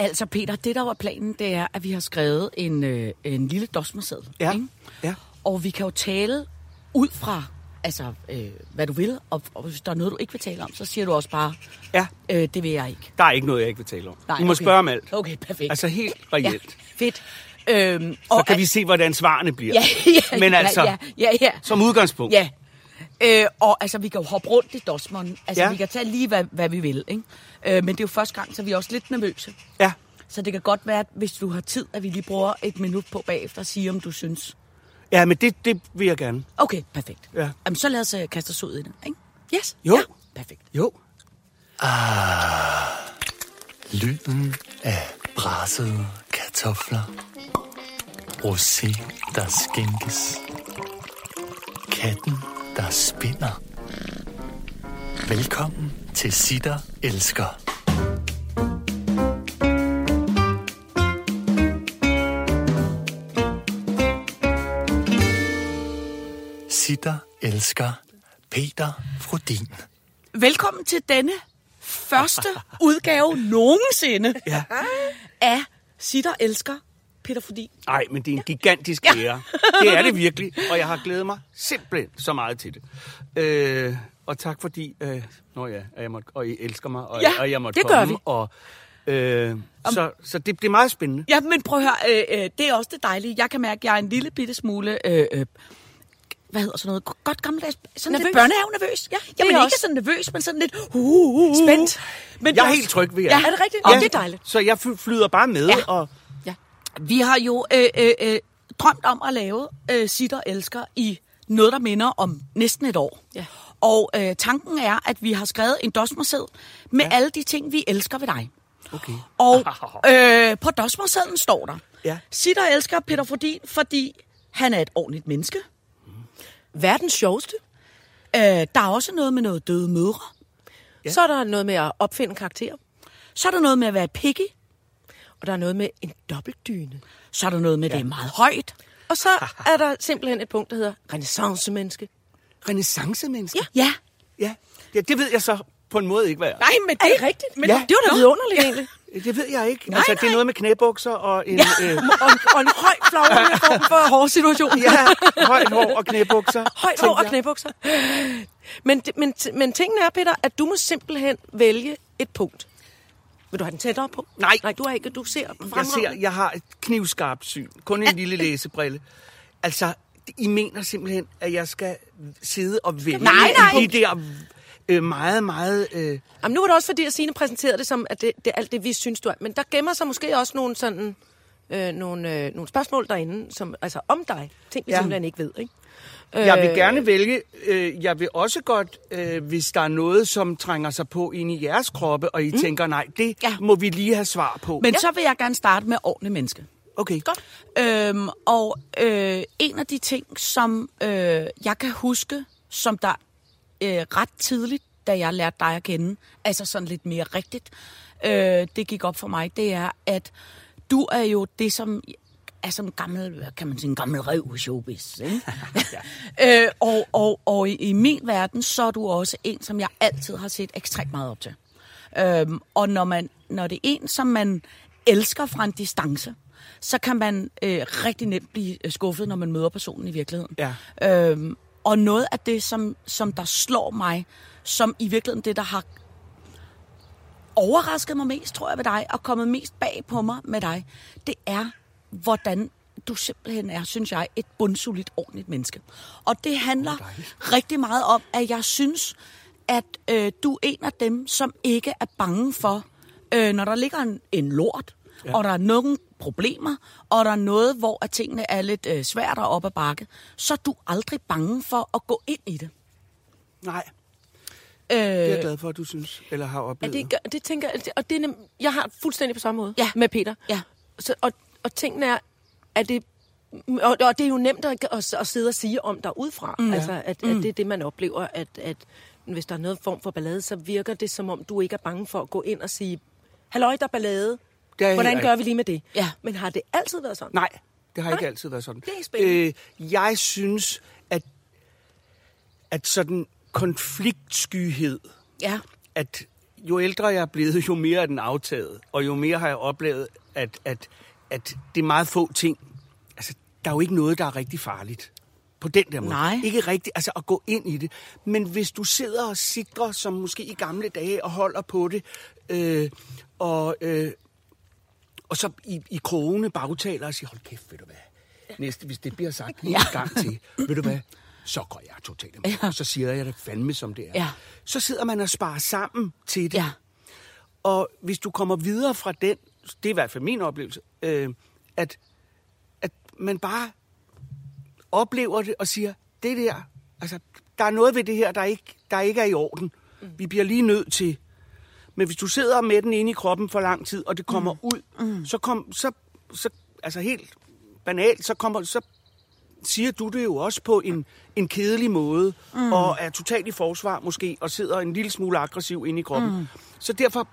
Altså Peter, det der var planen, det er, at vi har skrevet en, øh, en lille dosmerseddel. Ja. Ikke? Ja. Og vi kan jo tale ud fra, altså, øh, hvad du vil, og, og hvis der er noget, du ikke vil tale om, så siger du også bare, Ja, øh, det vil jeg ikke. der er ikke noget, jeg ikke vil tale om. Nej, I må okay. spørge om alt. Okay, perfekt. Altså helt reelt. Ja, fedt. Øhm, Så kan vi se, hvordan svarene bliver. Ja, ja, Men altså, ja, ja, ja. som udgangspunkt. Ja. Øh, og altså, vi kan jo hoppe rundt i dosmeren. Altså, Ja. vi kan tage lige, hvad, hvad vi vil, ikke? Øh, men det er jo første gang, så vi er også lidt nervøse. ja. Så det kan godt være, at hvis du har tid, at vi lige bruger et minut på bagefter at sige, om du synes. Ja, men det, det vil jeg gerne. Okay, perfekt. Ja. Jamen, så lad os uh, kaste os ud i det, ikke? Yes. Jo. Ja, perfekt. Jo. Lyden af brassede kartofler. Rosé, der skænkes. Katten, der spinder. Velkommen til Sitter Elsker. Sitter Elsker. Peter Frodin. Velkommen til denne første udgave nogensinde Ja. af Sitter Elsker Peter Fodin. Nej, men det er en gigantisk ære. Det er det virkelig, og jeg har glædet mig simpelthen så meget til det. Øh, og tak fordi, øh, nå ja, at jeg måtte, og I elsker mig, og, Ja, og jeg måtte det gør komme. vi. Og, øh, så så det, det er meget spændende. Ja, men prøv at høre, øh, øh, det er også det dejlige. Jeg kan mærke, at jeg er en lille bitte smule... Øh, øh, hvad hedder sådan noget? Godt gammeldags... Sådan Nervøs. lidt børnehave-nervøs. Ja, det Jamen er ikke også- sådan nervøs, men sådan lidt... Uh, uh, uh. Spændt. Men Jeg er helt tryg ved jer. Ja, Er det rigtigt? Ja. Ja. Det er dejligt. Så jeg fly- flyder bare med, Ja. og Ja. Vi har jo øh, øh, øh, drømt om at lave øh, Sitter Elsker i noget, der minder om næsten et år. Ja. Og øh, tanken er, at vi har skrevet en dosmerseddel med ja. alle de ting, vi elsker ved dig. okay. Og øh, på dosmersedlen står der, Ja. Sitter elsker Peter Fordin, fordi han er et ordentligt menneske. Verdens sjoveste. Øh, der er også noget med noget døde mødre. Ja. Så er der noget med at opfinde karakterer. Så er der noget med at være picky. Og der er noget med en dobbeltdyne. Så er der noget med, at det er meget højt. Og så er der simpelthen et punkt, der hedder renaissance-menneske. Renaissance-menneske? Ja. Ja. ja. Ja, det ved jeg så på en måde ikke, hvad er. Nej, men Er det rigtigt? Men Ja. Det var da vidunderligt egentlig. Det ved jeg ikke. Nej, altså, det er nej. noget med knæbukser og en... øh, Og, og en høj flaguniform for hårde situation. ja, højt hår og knæbukser. Højt hår og jeg. knæbukser. Men, det- men, men tingen er, Peter, at du må simpelthen vælge et punkt. Vil du have den tættere på? Nej. Nej, du har ikke. Du ser Jeg fremragende. ser, jeg har et knivskarpt syn. Kun en lille læsebrille. Altså, I mener simpelthen, at jeg skal sidde og vælge Nej, nej. de der øh, meget, meget... Øh, Jamen, nu var det også fordi, at Signe præsenterede det som, at det, det er alt det, vi synes, du er. Men der gemmer sig måske også nogle sådan... Øh, nogle, øh, nogle spørgsmål derinde, som, altså om dig. Ting, vi ja. simpelthen ikke ved, ikke? Jeg vil Øh, gerne vælge... Øh, jeg vil også godt, øh, hvis der er noget, som trænger sig på ind i jeres kroppe, og I mm. tænker, nej, det Ja. ja. må vi lige have svar på. Men ja. så vil jeg gerne starte med ordentligt menneske. okay. Godt. Øhm, og øh, en af de ting, som øh, jeg kan huske, som der øh, ret tidligt, da jeg lærte dig at kende, altså sådan lidt mere rigtigt, øh, det gik op for mig, det er, at du er jo det, som er som en gammel, hvad kan man sige, en gammel rev i showbiz. Ikke? øh, og og, og i, i min verden, så er du også en, som jeg altid har set ekstremt meget op til. Øhm, og når, man, når det er en, som man elsker fra en distance, så kan man øh, rigtig nemt blive øh, skuffet, når man møder personen i virkeligheden. Ja. Øhm, og noget af det, som, som der slår mig, som i virkeligheden det, der har overrasket mig mest, tror jeg, ved dig, og kommet mest bag på mig med dig, det er, hvordan du simpelthen er, synes jeg, et bundsolidt, ordentligt menneske. Og det handler rigtig meget om, at jeg synes, at øh, du er en af dem, som ikke er bange for, øh, når der ligger en, en lort, ja. og der er nogle problemer, og der er noget, hvor at tingene er lidt øh, svært at op ad bakke, så er du aldrig bange for at gå ind i det. Nej, Øh, det er jeg glad for, at du synes, eller har Ja, oplevet. det, gør- det tænker jeg, og det er nem, jeg har fuldstændig på samme måde Ja. med Peter. Ja. Så, og, og tingene er, at det, og, og det er jo nemt at, at, at sidde og sige om der udefra. Mm. Altså, at, at det er det, man oplever, at, at hvis der er noget form for ballade, så virker det, som om du ikke er bange for at gå ind og sige, halløj, der er ballade. Det er Hvordan gør ikke. vi lige med det? Ja. Men har det altid været sådan? Nej, det har ikke Nej, altid været sådan. det er spændende. Øh, jeg synes, at, at sådan konfliktskyhed, ja. at jo ældre jeg er blevet, jo mere er den aftaget. Og jo mere har jeg oplevet, at, at, at det er meget få ting. Altså, der er jo ikke noget, der er rigtig farligt. På den der måde. Nej. Ikke rigtigt, altså at gå ind i det. Men hvis du sidder og sikrer, som måske i gamle dage, og holder på det, øh, og, øh, og så i, i krogene bagtaler og siger, hold kæft, ved du hvad, næste, hvis det bliver sagt en gang til, ved du hvad, så går jeg totalt amok, Ja. og så siger jeg det fandme, som det er. Ja. Så sidder man og sparer sammen til det. Ja. Og hvis du kommer videre fra den, det er i hvert fald min oplevelse, øh, at, at man bare oplever det og siger, det der, altså, der er noget ved det her, der ikke, der ikke er i orden. Vi bliver lige nødt til. Men hvis du sidder med den inde i kroppen for lang tid, og det kommer mm. ud, mm. så kom, så, så, altså helt banalt, så kommer, så siger du det jo også på en, en kedelig måde, mm. og er totalt i forsvar måske, og sidder en lille smule aggressiv inde i kroppen. Mm. Så derfor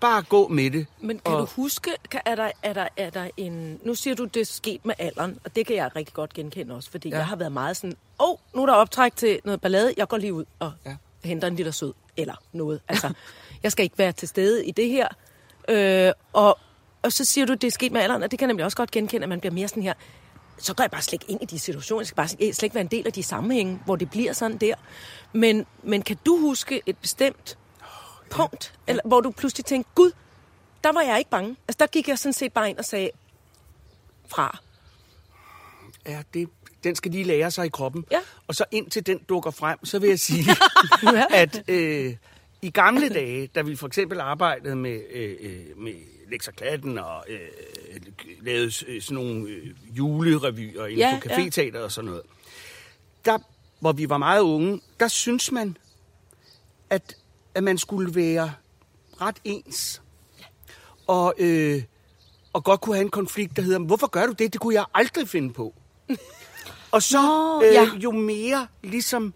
bare gå med det. Men kan og, du huske, kan, er, der, er, der, er der en... Nu siger du, det er sket med alderen, og det kan jeg rigtig godt genkende også, fordi ja. jeg har været meget sådan, åh, oh, nu er der optræk til noget ballade, jeg går lige ud og ja. Henter en liter sød, eller noget. Altså, jeg skal ikke være til stede i det her. Øh, og, og så siger du, det er sket med alderen, og det kan jeg nemlig også godt genkende, at man bliver mere sådan her, så går jeg bare slet ikke ind i de situationer. Jeg skal bare slet ikke være en del af de sammenhænge, hvor det bliver sådan der. Men, men kan du huske et bestemt punkt, eller, hvor du pludselig tænkte, gud, der var jeg ikke bange. Altså, der gik jeg sådan set bare ind og sagde fra. ja, det, den skal lige lære sig i kroppen. Ja. Og så indtil den dukker frem, så vil jeg sige, at øh, i gamle dage, da vi for eksempel arbejdede med, øh, øh, med Lex og øh, lavede øh, sådan nogle øh, julerevyer inde Ja, på caféteater og sådan noget, der, hvor vi var meget unge, der synes man, at, at man skulle være ret ens. Og, øh, og godt kunne have en konflikt, der hedder, hvorfor gør du det? Det kunne jeg aldrig finde på. Og så Nå, øh, ja. jo mere ligesom,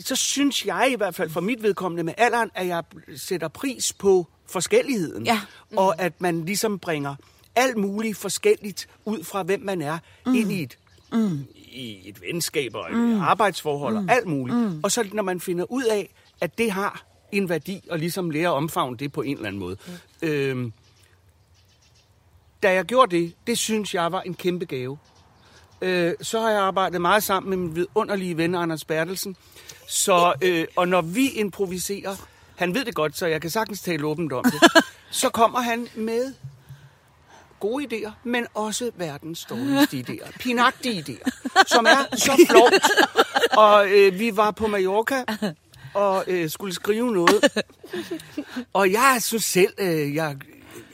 så synes jeg i hvert fald for mit vedkommende med alderen, at jeg sætter pris på forskelligheden. Ja. Og at man ligesom bringer alt muligt forskelligt ud fra, hvem man er, mm. ind i et, mm. i et venskab og et mm. arbejdsforhold og alt muligt. Mm. Og så når man finder ud af, at det har en værdi, og ligesom lære at omfavne det på en eller anden måde. Mm. Øhm, da jeg gjorde det, det synes jeg var en kæmpe gave. Øh, så har jeg arbejdet meget sammen med min vidunderlige ven Anders Bertelsen. Så, øh, og når vi improviserer, han ved det godt, så jeg kan sagtens tale åbent om det, så kommer han med gode idéer, men også verdens dårligste idéer. Pinagtige idéer, som er så flot. Og øh, vi var på Mallorca og øh, skulle skrive noget. Og jeg synes selv, øh, jeg, jeg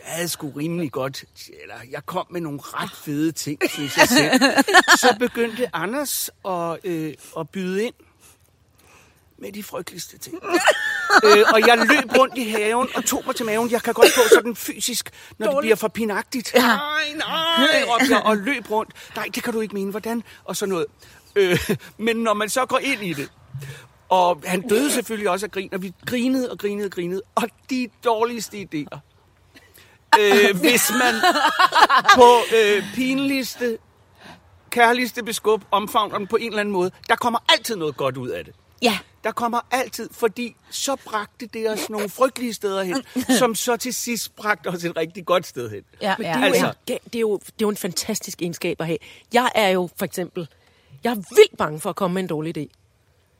havde sgu rimelig godt, eller jeg kom med nogle ret fede ting, synes jeg selv. Så begyndte Anders at, øh, at byde ind med de frygteligste ting. øh, og jeg løb rundt i haven og tog mig til maven. Jeg kan godt få sådan fysisk, når det bliver for pinagtigt. Ja. Nej, nej, råbte jeg, og løb rundt. Nej, det kan du ikke mene. Hvordan? Og sådan noget. Øh, men når man så går ind i det, og han døde selvfølgelig også af grin, og vi grinede og grinede og grinede. Og de dårligste idéer. Øh, hvis man på øh, pinligste, kærligste beskub omfavner den på en eller anden måde, der kommer altid noget godt ud af det. Ja. Der kommer altid, fordi så bragte det os nogle frygtelige steder hen, som så til sidst bragte os et rigtig godt sted hen. Ja, Men ja. det, er jo Altså- en, det, er jo, det er jo en fantastisk egenskab at have. Jeg er jo for eksempel, jeg er vildt bange for at komme med en dårlig idé.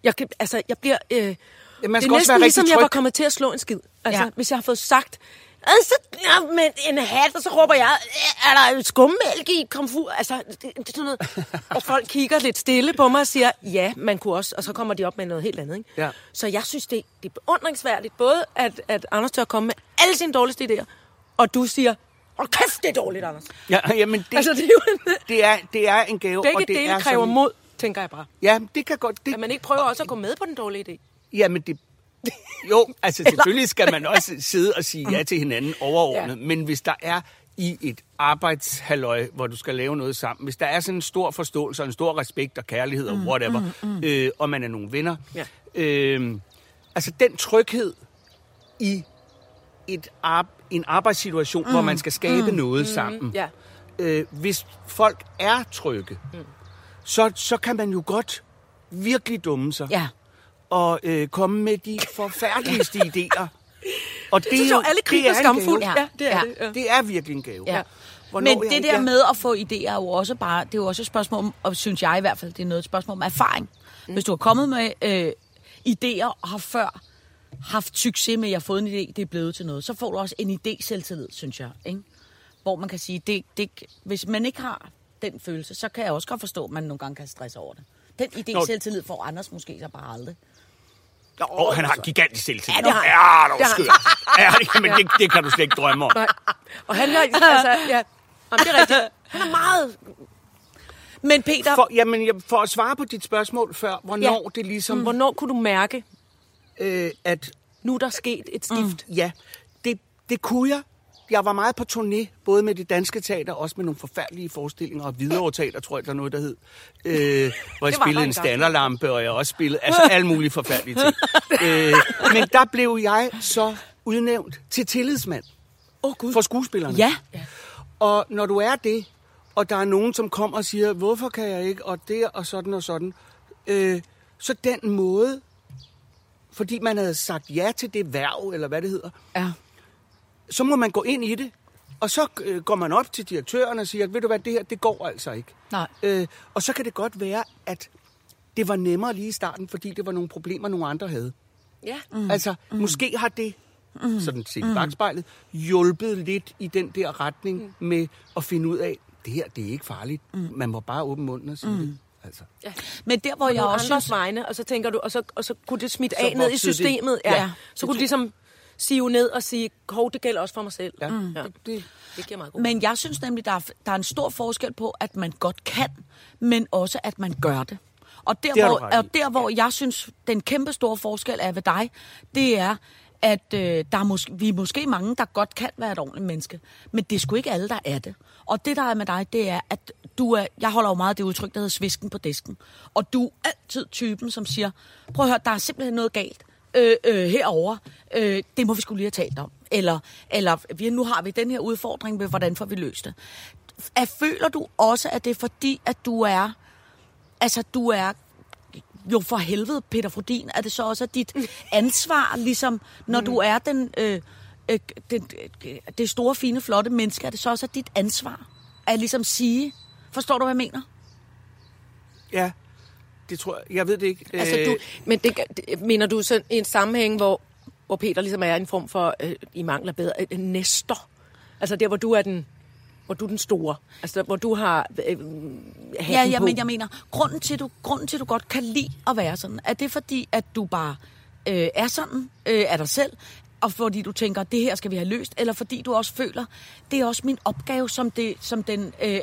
Jeg, kan, altså, jeg bliver... Øh, Ja, man det skal er også næsten ligesom, jeg var kommet til at slå en skid. Altså, Ja. hvis jeg har fået sagt, altså, ja, med en hat, og så råber jeg, "Øh, er der skummælk i komfur? Altså, det, det er sådan noget, og folk kigger lidt stille på mig og siger, ja, man kunne også, og så kommer de op med noget helt andet. Ikke? Ja. Så jeg synes, det, det er beundringsværdigt, både at, at Anders tør komme med alle sine dårligste idéer, og du siger, hold kæft, det er dårligt, Anders. Ja, jamen det, Altså, altså, det er jo en, det, er, det er en gave. begge og det dele er kræver sådan- mod, tænker jeg bare. Ja, det kan godt... Det, At man ikke prøver også at gå med på den dårlige idé. Jamen, det... Jo, altså selvfølgelig skal man også sidde og sige ja til hinanden overordnet, ja. men hvis der er i et arbejdshalløj, hvor du skal lave noget sammen, hvis der er sådan en stor forståelse og en stor respekt og kærlighed og whatever, mm, mm. Øh, og man er nogle venner, Ja. øh, altså den tryghed i et ar- en arbejdssituation, mm, hvor man skal skabe mm, noget sammen, Ja. øh, hvis folk er trygge, mm. Så, så kan man jo godt virkelig dumme sig. Ja. og øh, komme med de forfærdeligste idéer. Og det, synes er jo, alle krig er skamfuldt. Ja, det er Ja. det. Ja. Det er virkelig en gave. Ja. Hvornår Men det der med at få idéer er jo også bare, det er jo også et spørgsmål om, og synes jeg i hvert fald, det er noget et spørgsmål om erfaring. Hvis du har kommet med øh, idéer og har før haft succes med, at jeg har fået en idé, det er blevet til noget, så får du også en idé selvtillid, synes jeg. Ikke? Hvor man kan sige, det, det, hvis man ikke har den følelse, så kan jeg også godt forstå, at man nogle gange kan stresse over det. Den idé Nå. selvtillid får Anders måske så bare aldrig. Åh, han har gigantisk selvtillid. Ja, det har han. Ja, det var har skørt. Ja, det, men det, det kan du slet ikke drømme om. Nej. Og han har, altså, ja, Jamen, det er rigtigt. Han er meget... Men Peter, For, jamen, jeg, for at svare på dit spørgsmål før, hvornår ja. det ligesom... Hvornår kunne du mærke, Øh, at nu er der sket et stift? Ja, det, det kunne jeg. Jeg var meget på turné, både med det danske teater, og også med nogle forfærdelige forestillinger, og Hvidovre Teater, tror jeg, der er noget, der hed. Øh, hvor jeg spillede en standerlampe, og jeg også spillede, altså alle mulige forfærdelige ting. øh, men der blev jeg så udnævnt til tillidsmand oh, Gud. for skuespillerne. Ja. Og når du er det, og der er nogen, som kommer og siger, hvorfor kan jeg ikke, og det og sådan og sådan, øh, så den måde, fordi man havde sagt ja til det værv, eller hvad det hedder, ja. Så må man gå ind i det. Og så øh, går man op til direktøren og siger, ved du hvad, det her, det går altså ikke. Nej. Øh, og så kan det godt være, at det var nemmere lige i starten, fordi det var nogle problemer, nogle andre havde. Ja. Mm. Altså, mm. måske har det, mm. sådan set i bagspejlet, hjulpet lidt i den der retning mm. med at finde ud af, det her, det er ikke farligt. Mm. Man må bare åbne munden og sige mm. det. Altså. Men der, hvor Og jeg også andres synes... vegne, og så tænker du, og så, og så kunne det smitte Så af ned i voksede det. systemet. Ja. Ja. ja. Så kunne du ligesom sive ned og sige, hov, det gælder også for mig selv. Ja. Mm. ja. Det, Det giver meget god Men jeg synes nemlig, der er, der er en stor forskel på, at man godt kan, men også at man gør det. Og der, Det hvor, og der hvor jeg synes, den kæmpe store forskel er ved dig, det er, at øh, der er måske, vi er måske mange, der godt kan være et ordentligt menneske, men det er sgu ikke alle, der er det. Og det, der er med dig, det er, at du er, jeg holder jo meget af det udtryk, der hedder svisken på disken. Og du er altid typen, som siger, prøv at høre, der er simpelthen noget galt øh, øh, herover. Øh, det må vi skulle lige have talt om. Eller, eller vi, nu har vi den her udfordring med, hvordan får vi løst det. Er, føler du også, at det er fordi, at du er, altså du er jo for helvede, Peter Frodin, er det så også dit ansvar, ligesom når du er den, øh, øh, den, øh, det store, fine, flotte menneske, er det så også dit ansvar at ligesom sige, forstår du, hvad jeg mener? ja, det tror jeg. Jeg ved det ikke. Altså, Øh, du, men det, mener du sådan i en sammenhæng, hvor, hvor Peter ligesom er en form for, øh, i mangler bedre, en nestor? Altså der, hvor du er den, hvor du er den store. Altså hvor du har øh, hatten Ja, ja, på. men jeg mener, grunden til, du, grunden til, du godt kan lide at være sådan, er det fordi, at du bare øh, er sådan øh, af dig selv, og fordi du tænker, det her skal vi have løst, eller fordi du også føler, det er også min opgave som, det, som den øh,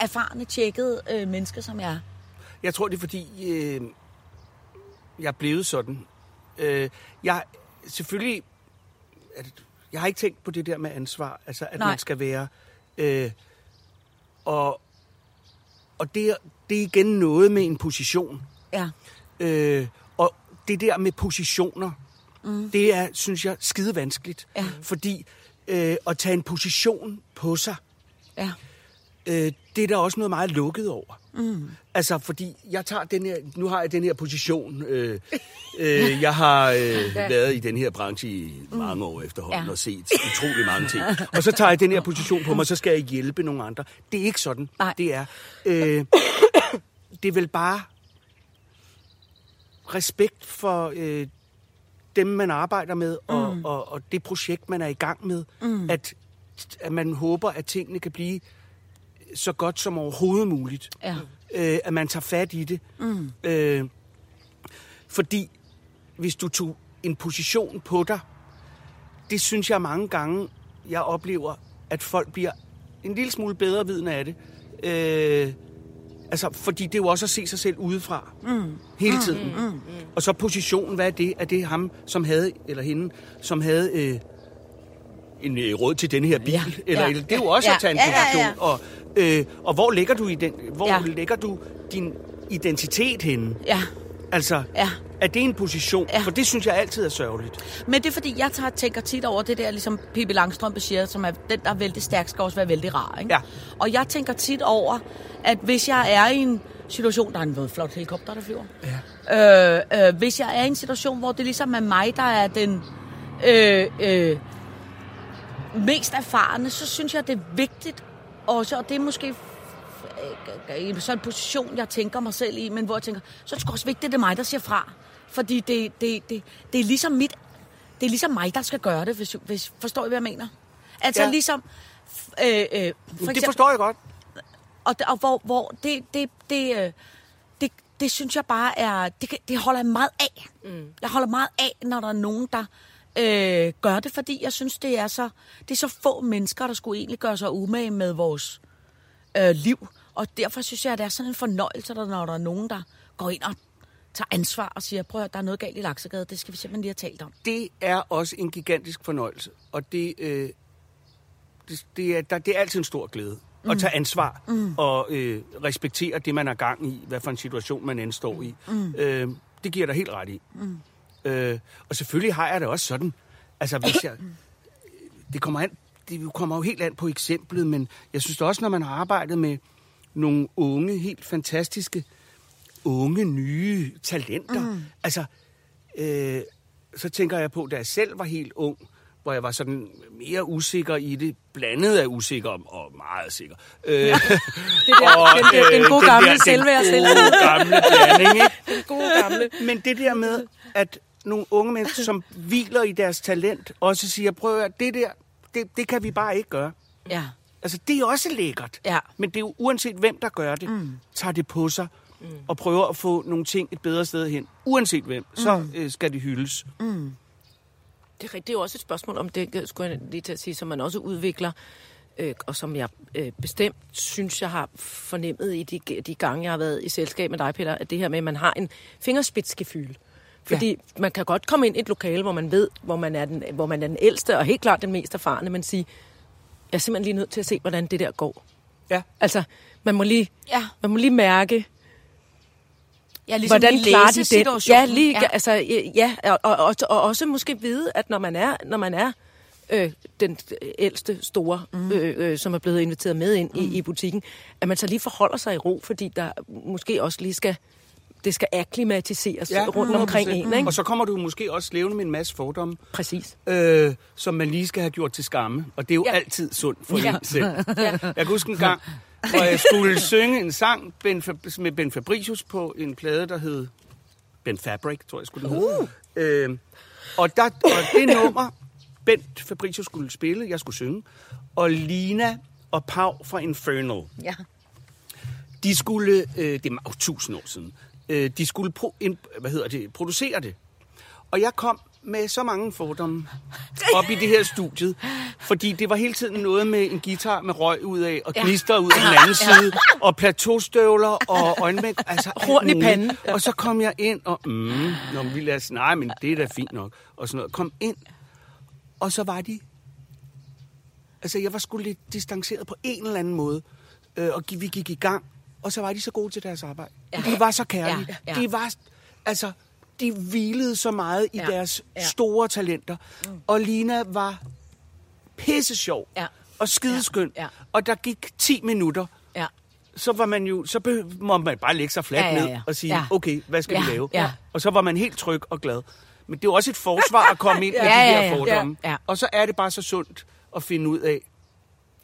erfarne, tjekkede øh, menneske, som jeg er. Jeg tror, det er fordi, øh, jeg er blevet sådan. Øh, jeg selvfølgelig... At, jeg har ikke tænkt på det der med ansvar. Altså, at Nej. man skal være... Øh, og og det, er- det er igen noget med en position. Ja. Øh, og det der med positioner, mm. det er, synes jeg, skide vanskeligt. Ja. Fordi øh, at tage en position på sig, Ja. Øh, det er der også noget meget lukket over. Mm. Altså, fordi jeg tager den her, nu har jeg den her position. Øh, øh, jeg har øh, været i den her branche i mange år efterhånden ja. og set utrolig mange ting. Og så tager jeg den her position på mig, så skal jeg hjælpe nogle andre. Det er ikke sådan. Nej. Det er, øh, det er vel bare respekt for øh, dem, man arbejder med, og, mm. og, og det projekt, man er i gang med. Mm. At, at man håber, at tingene kan blive så godt som overhovedet muligt. Ja. Øh, at man tager fat i det. Mm. Øh, fordi hvis du tog en position på dig, det synes jeg mange gange, jeg oplever, at folk bliver en lille smule bedre vidne af det. Øh, altså, fordi det er jo også at se sig selv udefra. Mm. Hele tiden. Mm, mm, mm. Og så positionen, hvad er det? Er det ham, som havde, eller hende, som havde øh, en øh, råd til denne her bil? Ja. Eller, Ja. det er jo også Ja. at tage en Ja, ja, position. ja. Og, øh, og hvor lægger du i den, hvor Ja. lægger du din identitet henne? Ja. Altså, Ja. er det en position? Ja. For det synes jeg altid er sørgeligt. Men det er fordi, jeg tager, tænker tit over det der, ligesom Pippi Langstrømpe siger, som er den, der er vældig stærk, skal også være vældig rar. Ikke? Ja. Og jeg tænker tit over, at hvis jeg er i en situation, der er en flot helikopter, der flyver. Ja. Øh, øh, hvis jeg er i en situation, hvor det ligesom er mig, der er den øh, øh, mest erfarne, så synes jeg, det er vigtigt også, og det er måske øh, i sådan en position, jeg tænker mig selv i, men hvor jeg tænker, så er det også vigtigt, at det er mig, der siger fra. Fordi det, det, det, det er ligesom mit, det er ligesom mig, der skal gøre det, hvis, hvis forstår I, hvad jeg mener? Altså Ja. ligesom, øh, øh, for det eksempel, forstår jeg godt. og, og hvor, hvor det, det, det, øh, det, det synes jeg bare er, det, det holder jeg meget af. Mm. Jeg holder meget af, når der er nogen, der øh, gør det, fordi jeg synes, det er så, det er så få mennesker, der skulle egentlig gøre sig umage med vores øh, liv. Og derfor synes jeg, at det er sådan en fornøjelse, der, når der er nogen, der går ind og tager ansvar og siger, prøv at høre, der er noget galt i Laksegade, det skal vi simpelthen lige have talt om. det er også en gigantisk fornøjelse, og det, øh, det, det, er, der, det er altid en stor glæde mm. at tage ansvar mm. og øh, respektere det, man er gang i, hvad for en situation man end står i. Mm. Øh, det giver dig helt ret i. Mm. Øh, og selvfølgelig har jeg det også sådan, altså hvis jeg, det kommer an, det kommer jo helt an på eksemplet, men jeg synes også, når man har arbejdet med nogle unge, helt fantastiske, unge, nye talenter, mm. altså, øh, så tænker jeg på, da jeg selv var helt ung, hvor jeg var sådan mere usikker i det, blandet af usikker og meget sikker. Øh, det der- den der- den gode gamle selvværd, Den gode gamle blanding, ikke? Den gode gamle. Men det der med, at nogle unge mennesker, som hviler i deres talent, også siger, prøv at det der, det, det kan vi bare ikke gøre. Ja. Altså, det er også lækkert. Ja. Men det er jo uanset hvem, der gør det, mm. tager det på sig mm. og prøver at få nogle ting et bedre sted hen. Uanset hvem, mm. så øh, skal det hyldes. Det er, rigtigt. det er jo også et spørgsmål om det, skulle jeg lige til at sige, som man også udvikler, øh, og som jeg øh, bestemt synes, jeg har fornemmet i de, de gange, jeg har været i selskab med dig, Peter, at det her med, at man har en fingerspidsgefyld. Fordi ja. man kan godt komme ind i et lokale, hvor man ved, hvor man, er den, hvor man er den ældste, og helt klart den mest erfarne, men sige, jeg er simpelthen lige nødt til at se, hvordan det der går. Ja. Altså, man må lige, Ja. man må lige mærke, Ja, ligesom hvordan lige klarer de det? situationen. Ja, lige, ja. altså, ja, og, og, og, og også måske vide, at når man er, når man er øh, den ældste store, mm. øh, øh, som er blevet inviteret med ind mm. i, i butikken, at man så lige forholder sig i ro, fordi der måske også lige skal, det skal akklimatiseres ja, rundt omkring en, ikke? Og så kommer du måske også levende med en masse fordomme, Præcis. øh, som man lige skal have gjort til skamme. Og det er jo ja. Ja. altid sundt for Ja. en selv. Jeg kan huske en gang, hvor jeg skulle synge en sang ben med Ben Fabricius på en plade, der hed Ben Fabric, tror jeg skulle den hedde. Øh, og, der, og det nummer, Bent Fabricius skulle spille, jeg skulle synge, og Lina og Pau fra Infernal, Ja. de skulle, øh, det er jo tusind år siden, øh, de skulle pro, ind, hvad hedder det, producere det. Og jeg kom med så mange fordomme op i det her studiet, fordi det var hele tiden noget med en guitar med røg ud af, og gnister ud af den anden side, og plateaustøvler og øjenmæk, altså alt Horn i panden. Og så kom jeg ind, og mm, når vi lader os, nej, men det er da fint nok, og sådan noget. Kom ind, og så var de, altså jeg var sgu lidt distanceret på en eller anden måde, øh, og vi gik i gang, og så var de så gode til deres arbejde. Ja. De var så kærlige. Ja, Ja. De var, altså, de hvilede så meget i Ja, deres ja. store talenter. Mm. Og Lina var pisse sjov Ja. og skideskøn. Ja, ja. Og der gik 10 minutter, Ja. så var man jo, så behøv, må man bare lægge sig fladt Ja, ja, ned ja. og sige, Ja. okay, hvad skal Ja, vi lave? ja. Og så var man helt tryg og glad. Men det er jo også et forsvar at komme ind med Ja, de her fordomme. Ja, ja. Og så er det bare så sundt at finde ud af,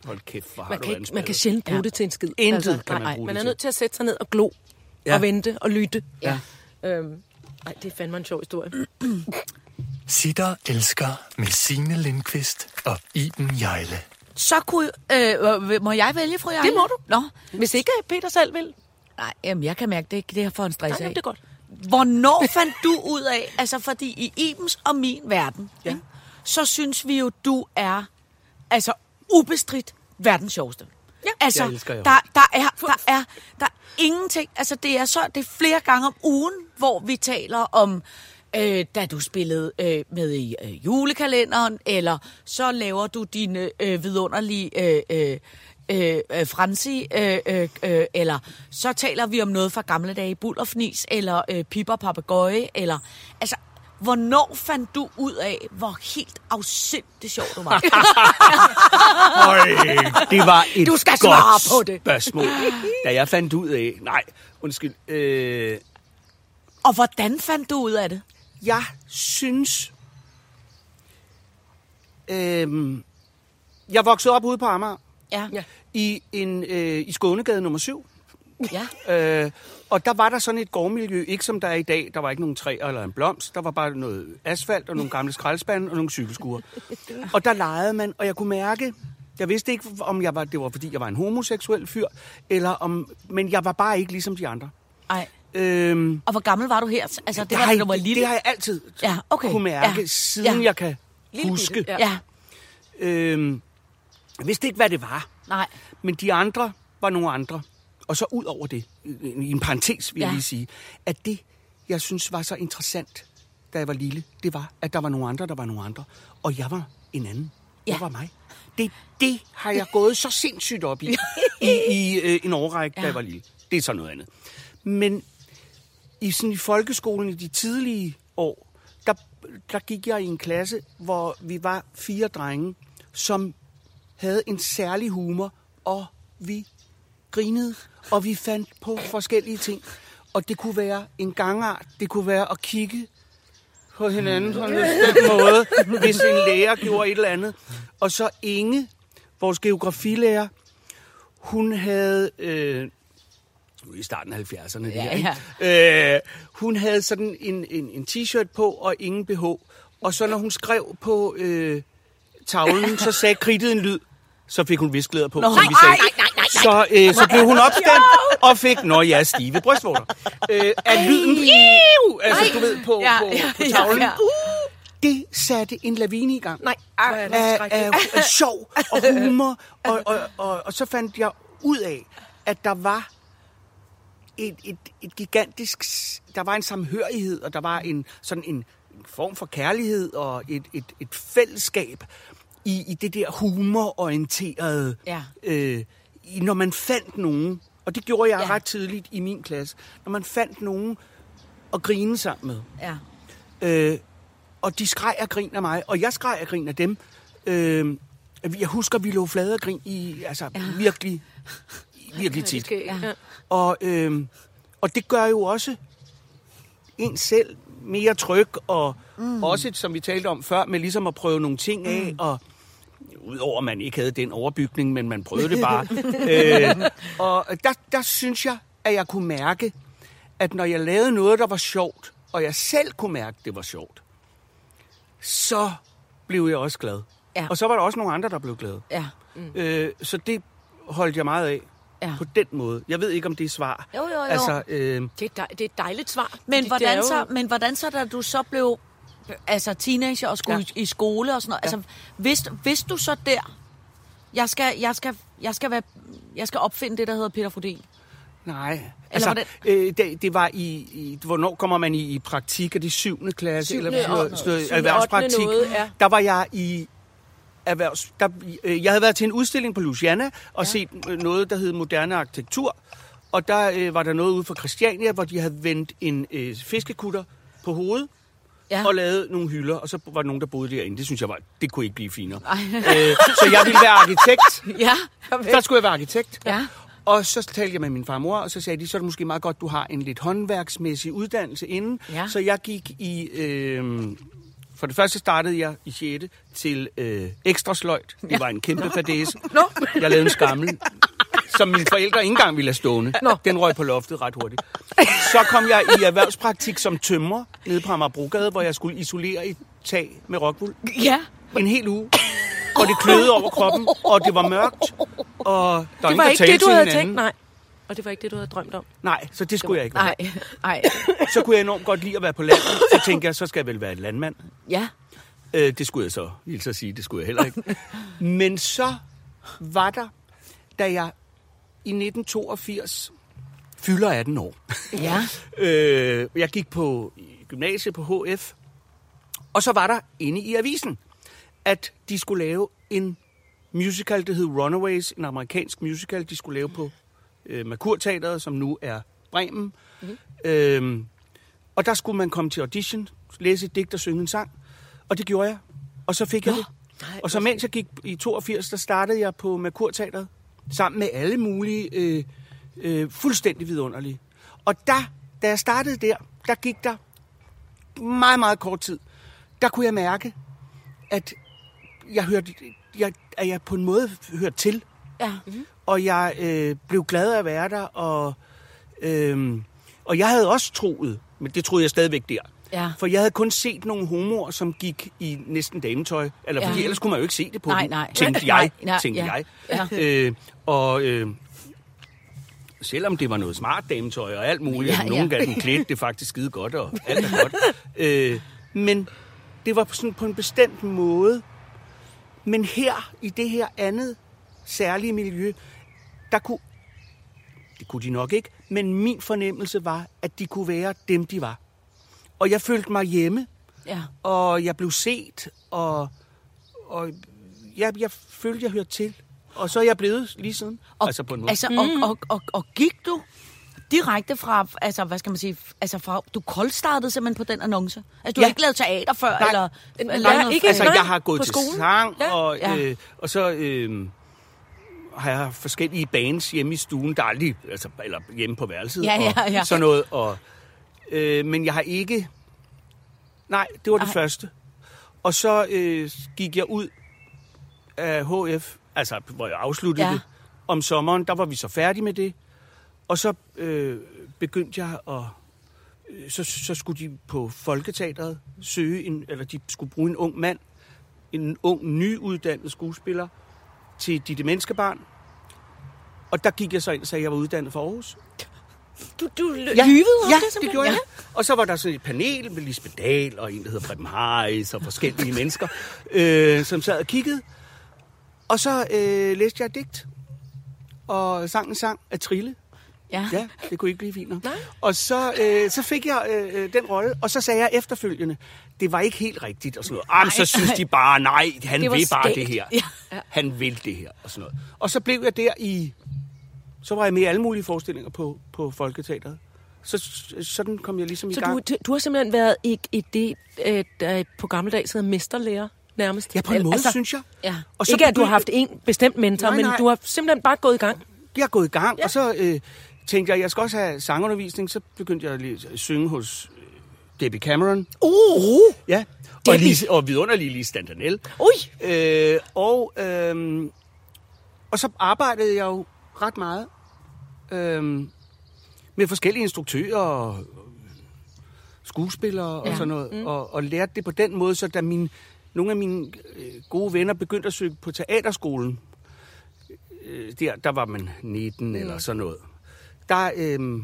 hold kæft, hvor har Man du kan, ikke, man kan sjældent bruge Ja. det til en skid. Intet kan man nej, bruge man det er nødt til at sætte sig ned og glo, ja. Ja. og vente og lytte. Ja. Øhm, ej, det er fandme en sjov historie. Sitter elsker med Signe Lindqvist og Iben Jejle. Så kunne... Øh, må jeg vælge, fru Jarle? Det må du. Nå, Hvis ikke Peter selv vil. nej, jamen, jeg kan mærke, det, det her får en stress Nej, af. jamen, det er godt. Hvornår fandt du ud af, altså fordi i Ibens og min verden, ja. ikke, så synes vi jo, du er altså ubestridt verdens sjoveste. Ja. Altså, Jeg elsker der, der, er, der, er, der er ingenting, altså det er, så, det er flere gange om ugen, hvor vi taler om, øh, da du spillede øh, med i øh, julekalenderen, eller så laver du dine øh, vidunderlige øh, øh, øh, øh, fransi, øh, øh, øh, eller så taler vi om noget fra gamle dage, bullerfnis, eller øh, piper papegøje, eller altså, hvornår fandt du ud af, hvor helt afsindigt sjov du var? Øj, det var et Du skal godt svare på det. spørgsmål. Da jeg fandt ud af... Nej, undskyld. Øh, Og hvordan fandt du ud af det? jeg synes... Øh, jeg voksede op ude på Amager. Ja. Ja. I, en, øh, i Skånegade nummer 7. Ja. Øh, og der var der sådan et gårdmiljø, ikke som der er i dag. Der var ikke nogen træer eller en blomst. Der var bare noget asfalt og nogle gamle skraldespande og nogle cykelskuer. og der legede man, og jeg kunne mærke... Jeg vidste ikke, om jeg var, det var, fordi jeg var en homoseksuel fyr, eller om, men jeg var bare ikke ligesom de andre. Ej. Øhm, Og hvor gammel var du her? Altså, det, var, du var lille. det har jeg altid Ja, okay. kunne mærke, Ja. siden Ja. jeg kan Lille huske. bitte, Ja. Øhm, jeg vidste ikke, hvad det var. Nej. Men de andre var nogle andre. Og så ud over det, i en parentes vil jeg Ja. lige sige, at det, jeg synes var så interessant, da jeg var lille, det var, at der var nogle andre, der var nogle andre. Og jeg var en anden. Ja. Jeg var mig. Det, det har jeg gået så sindssygt op i, i, i øh, en årrække, da Ja. jeg var lille. Det er så noget andet. Men i, sådan, i folkeskolen i de tidlige år, der, der gik jeg i en klasse, hvor vi var fire drenge, som havde en særlig humor, og vi grinede, og vi fandt på forskellige ting. Og det kunne være en gangart, det kunne være at kigge på hinanden på en bestemt måde, hvis en lærer gjorde et eller andet. Og så Inge, vores geografilærer, hun havde... Øh, i starten af 70'erne. det Ja, her, ikke? Øh, hun havde sådan en, en, en t-shirt på og ingen BH. Og så når hun skrev på øh, tavlen, så sagde kridtet en lyd. Så fik hun viskeleder på, Nå, som vi sagde. nej, nej. Så, øh, så blev hun opstemt og fik, nå ja, stive brystvorter. Øh, af lyden, Iu! altså du ved, på, Ja, på, på ja, tavlen. ja. Det satte en lavine i gang Nej, af, skrækkeligt. af, af sjov og humor. Og, og, og, og så fandt jeg ud af, at der var et, et, et gigantisk... Der var en samhørighed, og der var en sådan en, en form for kærlighed og et, et, et fællesskab i, i det der humororienterede... Ja. Øh, når man fandt nogen, og det gjorde jeg Ja. ret tidligt i min klasse, når man fandt nogen at grine sammen med. Ja. Øh, og de skreg og grin af mig, og jeg skreg og grin af dem. Øh, jeg husker, vi lå flade og grin i, altså ja. virkelig, virkelig tit. Ja. Ja. Og, øh, og det gør jo også en selv mere tryg, og mm. også, som vi talte om før, med ligesom at prøve nogle ting af, mm. og udover at man ikke havde den overbygning, men man prøvede det bare. øh, og der, der synes jeg, at jeg kunne mærke, at når jeg lavede noget, der var sjovt, og jeg selv kunne mærke, at det var sjovt, så blev jeg også glad. Ja. Og så var der også nogle andre, der blev glade. Ja. Mm. Øh, så det holdt jeg meget af Ja. på den måde. Jeg ved ikke, om det er svar. Jo, jo, jo. Altså, øh, Det, er dej, det er et dejligt svar. Men det hvordan, er jo- så, men hvordan så, da du så blev altså teenager og skulle Ja. i skole og sådan noget, ja. altså vidste, vidste du så der, jeg skal, jeg skal, jeg skal, være, jeg skal opfinde det, der hedder Peter Frodin? nej. Altså, hvordan? øh, det, det var i, i... Hvornår kommer man i, i praktik? Er det syvende klasse? Syvende eller sådan og- noget, sådan noget syvende, erhvervspraktik? ottende noget, ja. Der var jeg i erhvervs... Der, øh, jeg havde været til en udstilling på Luciana og ja. set øh, noget, der hed Moderne Arkitektur. Og der øh, var der noget ude fra Christiania, hvor de havde vendt en øh, fiskekutter på hovedet. Ja. og lavet nogle hylder, og så var der nogen, der boede derinde. Det synes jeg var, det kunne ikke blive finere. Øh, så jeg ville være arkitekt. Ja. Der skulle jeg være arkitekt. Ja. Og så talte jeg med min farmor, og så sagde de, så er det måske meget godt, du har en lidt håndværksmæssig uddannelse inden. Ja. Så jeg gik i... Øh, for det første startede jeg i 6. til øh, ekstra sløjt. Det var en kæmpe fadese. Nå. Jeg lavede en skammel, som mine forældre ikke engang ville have stående. Nå. Den røg på loftet ret hurtigt. Så kom jeg i erhvervspraktik som tømrer nede på Amagerbrogade, hvor jeg skulle isolere et tag med rockwool Ja. en hel uge. Og det kløede over kroppen, og det var mørkt, og der Det var ikke det, du havde hinanden. tænkt, nej. Og det var ikke det, du havde drømt om. Nej, så det skulle jeg ikke være. Nej. Nej. Så kunne jeg enormt godt lide at være på landet. Så tænkte jeg, så skal jeg vel være et landmand. Ja. Øh, det skulle jeg så, vil så sige, det skulle jeg heller ikke. Men så var der, da jeg i 1982 fylder 18 år. Ja. Øh, jeg gik på gymnasiet på HF, og så var der inde i avisen, at de skulle lave en musical, der hed Runaways, en amerikansk musical, de skulle lave på øh, Merkurteateret, som nu er Bremen. Mm-hmm. Øhm, og der skulle man komme til audition, læse et digt og synge en sang, og det gjorde jeg. Og så fik jeg det. Nej, Og så mens jeg gik i 82, der startede jeg på Merkurteateret, sammen med alle mulige øh, øh, fuldstændig vidunderlige. Og der, da jeg startede der, der gik der meget, meget kort tid, der kunne jeg mærke, at jeg hørte, jeg, at jeg på en måde hørte til, Ja. og jeg øh, blev glad af at være der, og, øh, og jeg havde også troet, men det troede jeg stadigvæk der, Ja. for jeg havde kun set nogle homoer, som gik i næsten dametøj, eller Ja. fordi ellers kunne man jo ikke se det på Nej, dem, nej. tænkte Nej, jeg, nej, tænkte ja. jeg. Øh, og øh, selvom det var noget smart dametøj og alt muligt, Ja, ja, nogen ja. gav den klædt det faktisk skide godt, og alt er godt. øh, men det var på sådan på en bestemt måde. Men her, i det her andet særlige miljø, der kunne, det kunne de nok ikke, men min fornemmelse var, at de kunne være dem, de var. Og jeg følte mig hjemme, Ja. og jeg blev set, og, og jeg, jeg følte, jeg hørte til. Og så er jeg blevet lige siden. Og, altså på en måde. Altså, og, og, og, og gik du direkte fra, altså, hvad skal man sige, altså fra, du koldstartede simpelthen på den annonce? Altså, du Ja. har ikke lavet teater før, Nej. eller? Eller noget- ikke altså, jeg har gået på til skolen. sang, Ja. og, Ja. øh, og så øh, har jeg forskellige bands hjemme i stuen, der er aldrig, altså, eller hjemme på værelset, Ja, ja, og ja. sådan noget. Og, øh, men jeg har ikke... Nej, det var det Ej. første. Og så øh, gik jeg ud af HF, altså hvor jeg afsluttede Ja. det, om sommeren, der var vi så færdige med det. Og så øh, begyndte jeg at... øh, Så, så skulle de på Folketeateret søge en, eller de skulle bruge en ung mand, en ung, nyuddannet skuespiller, til Ditte Menneskebarn. Og der gik jeg så ind og sagde, at jeg var uddannet for Aarhus. Du, du Ja, lyvede om ja, det, det simpelthen? gjorde jeg. Og så var der sådan et panel med Lisbeth Dahl og en, der hedder Preben Harris og forskellige mennesker, øh, som sad og kiggede. Og så øh, læste jeg et digt, og sang en sang af Trille. Ja. Ja, det kunne ikke blive nok. Nej. Og så, øh, så fik jeg øh, den rolle, og så sagde jeg efterfølgende, det var ikke helt rigtigt og sådan noget. Ah, men så synes de bare, nej, han Det vil bare skægt. det her. Ja. Han vil det her og sådan noget. Og så blev jeg der i, så var jeg med i alle mulige forestillinger på, på Folketeateret. Så, sådan kom jeg ligesom i Så gang. du, du har simpelthen været i, i det, øh, der på gammeldags hedder mesterlærer nærmest? Ja, på en måde, altså, synes jeg. Ja. Og så ikke at du har haft en bestemt mentor, Nej, men nej. du har simpelthen bare gået i gang. Jeg er gået i gang, ja. og så øh, tænkte jeg, jeg skal også have sangundervisning. Så begyndte jeg lige at synge hos øh, Debbie Cameron. Uh! Ja, og, lige, og vidunderlig lige Stantanel. Ui! Øh, og, øh, og så arbejdede jeg jo ret meget øh, med forskellige instruktører og skuespillere og Ja. sådan noget, mm. og, og lærte det på den måde, så da min, nogle af mine øh, gode venner begyndte at søge på teaterskolen, øh, der, der var man 19 mm. eller sådan noget, der, øh,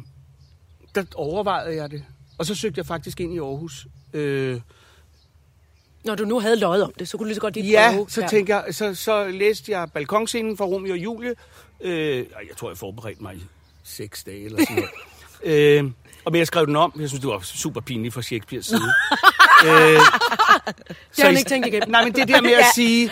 der overvejede jeg det. Og så søgte jeg faktisk ind i Aarhus. Øh, Når du nu havde løjet om det, så kunne du lige så godt lige Ja, prøve. så tænkte jeg, så, så læste jeg balkonscenen fra Romeo og Julie. Øh, jeg tror, jeg forberedte mig i seks dage eller sådan noget. øh, og men jeg skrev den om. Jeg synes, det var super pinligt fra Shakespeares side. øh, Det har han ikke tænkt igennem. Nej, men det der med at sige,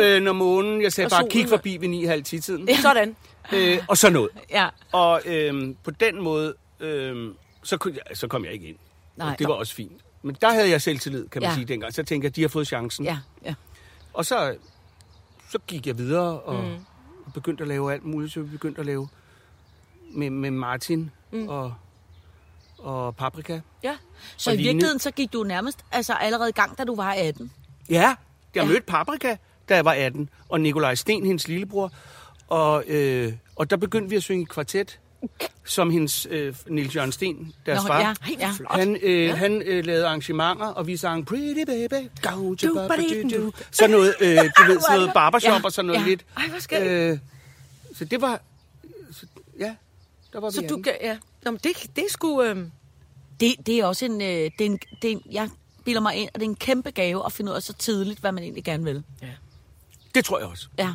øh, når månen, jeg sagde Og bare, solen. kig forbi ved 9.30 tiden. Sådan. Øh, og så noget. Ja. Og øh, på den måde, øh, så, kunne jeg, så kom jeg ikke ind. Nej. Og det var også fint. Men der havde jeg selvtillid, kan man Ja. sige dengang. Så tænkte jeg, de har fået chancen. Ja, ja. Og så, så gik jeg videre og mm. Begyndte at lave alt muligt. Så vi begyndte at lave med, med Martin mm. og, og Paprika. Ja. Så Og i Line. virkeligheden, så gik du nærmest altså allerede i gang, da du var 18. Ja, jeg Ja. mødte Paprika, da jeg var 18. Og Nikolaj Sten, hendes lillebror. Og, øh, og der begyndte vi at synge i kvartet, som hendes øh, Nils Jørgen Sten, deres Nå, far. ja, ja. Han, øh, ja. han øh, lavede arrangementer, og vi sang Pretty Baby, go to Du, du. do. Sådan noget, øh, du ved, sådan noget barbershop Ja, og sådan noget ja. lidt. Ej, hvor skægt. Øh, så det var, så, ja, der var Så vi du 18. kan, ja. Jamen, det, det er sgu... Øh, Det, det er også en, øh, det er en, det er en, jeg bilder mig ind, at det er en kæmpe gave at finde ud af så tidligt, hvad man egentlig gerne vil. Det tror jeg også. Ja.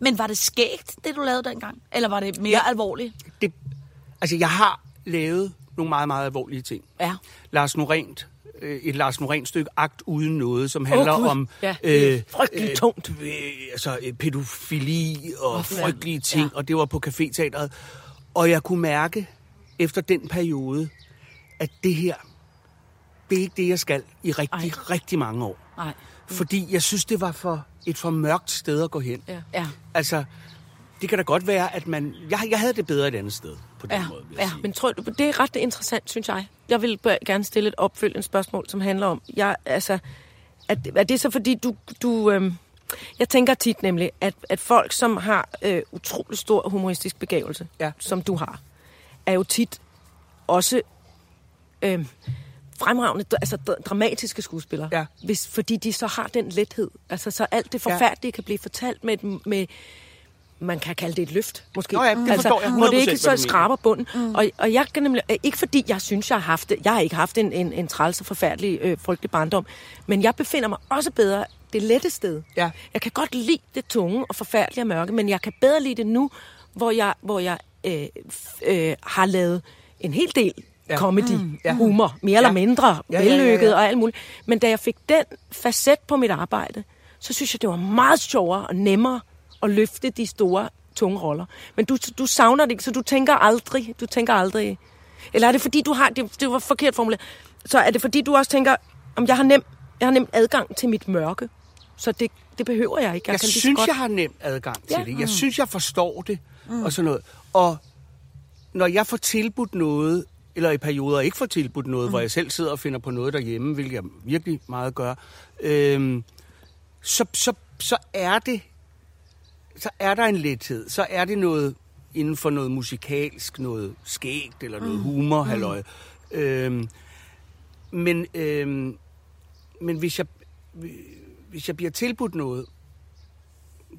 Men var det skægt, det du lavede dengang? Eller var det mere ja. alvorligt? Det, altså, jeg har lavet nogle meget, meget alvorlige ting. Ja. Lars Norent, øh, et Lars Norent stykke Akt uden noget, som handler Gud. om Ja, det er frygteligt øh, tungt. Øh, altså øh, pædofili og Åh, frygtelige ting, Ja. og det var på caféteateret. Og jeg kunne mærke efter den periode, at det her, det er ikke det, jeg skal i rigtig, Ej. rigtig mange år. Nej. Fordi jeg synes, det var for et for mørkt sted at gå hen. Ja. Ja. Altså, det kan da godt være, at man... Jeg, jeg havde det bedre et andet sted, på den Ja, måde, vil jeg ja. sige. Men tror du, det er ret interessant, synes jeg. Jeg vil gerne stille et opfølgende spørgsmål, som handler om, jeg, altså, at, er det så fordi, du, du øhm, jeg tænker tit nemlig, at, at folk, som har øh, utrolig stor humoristisk begævelse, Ja. som du har, er jo tit også øh, fremragende, altså dra- dramatiske skuespillere. Ja. Hvis, fordi de så har den lethed. Altså så alt det forfærdelige kan blive fortalt med, et- med man kan kalde det et løft, måske. Nå ja, det altså, forstår jeg Hvor det 100%, ikke så skraber bunden. Mm. Og, og jeg kan nemlig, øh, ikke fordi jeg synes, jeg har haft det, jeg har ikke haft en, en, en træls og forfærdelig øh, frygtelig barndom, men jeg befinder mig også bedre det lette sted. Ja. Jeg kan godt lide det tunge og forfærdelige og mørke, men jeg kan bedre lide det nu, hvor jeg, hvor jeg øh, øh, har lavet en hel del Ja. ja. comedy, mm. Ja. humor, mere ja. eller mindre, Ja, ja, ja, vellykket ja. og alt muligt. Men da jeg fik den facet på mit arbejde, så synes jeg, det var meget sjovere og nemmere at løfte de store, tunge roller. Men du, du savner det ikke, så du tænker aldrig, du tænker aldrig... Eller er det fordi, du har... Det, det var forkert formuleret. Så er det fordi, du også tænker, om jeg har nem, jeg har nem adgang til mit mørke, så det, det behøver jeg ikke. Jeg, Jeg kan synes, godt... jeg har nem adgang til Ja. det. Jeg synes, jeg forstår det mm. og sådan noget. Og når jeg får tilbudt noget, eller i perioder ikke får tilbudt noget, mm. hvor jeg selv sidder og finder på noget derhjemme, hvilket jeg virkelig meget gør, øhm, så, så, så er det, så er der en lethed. Så er det noget inden for noget musikalsk, noget skægt eller noget humor, halløj. Øhm, men, øhm, men hvis jeg, hvis jeg bliver tilbudt noget,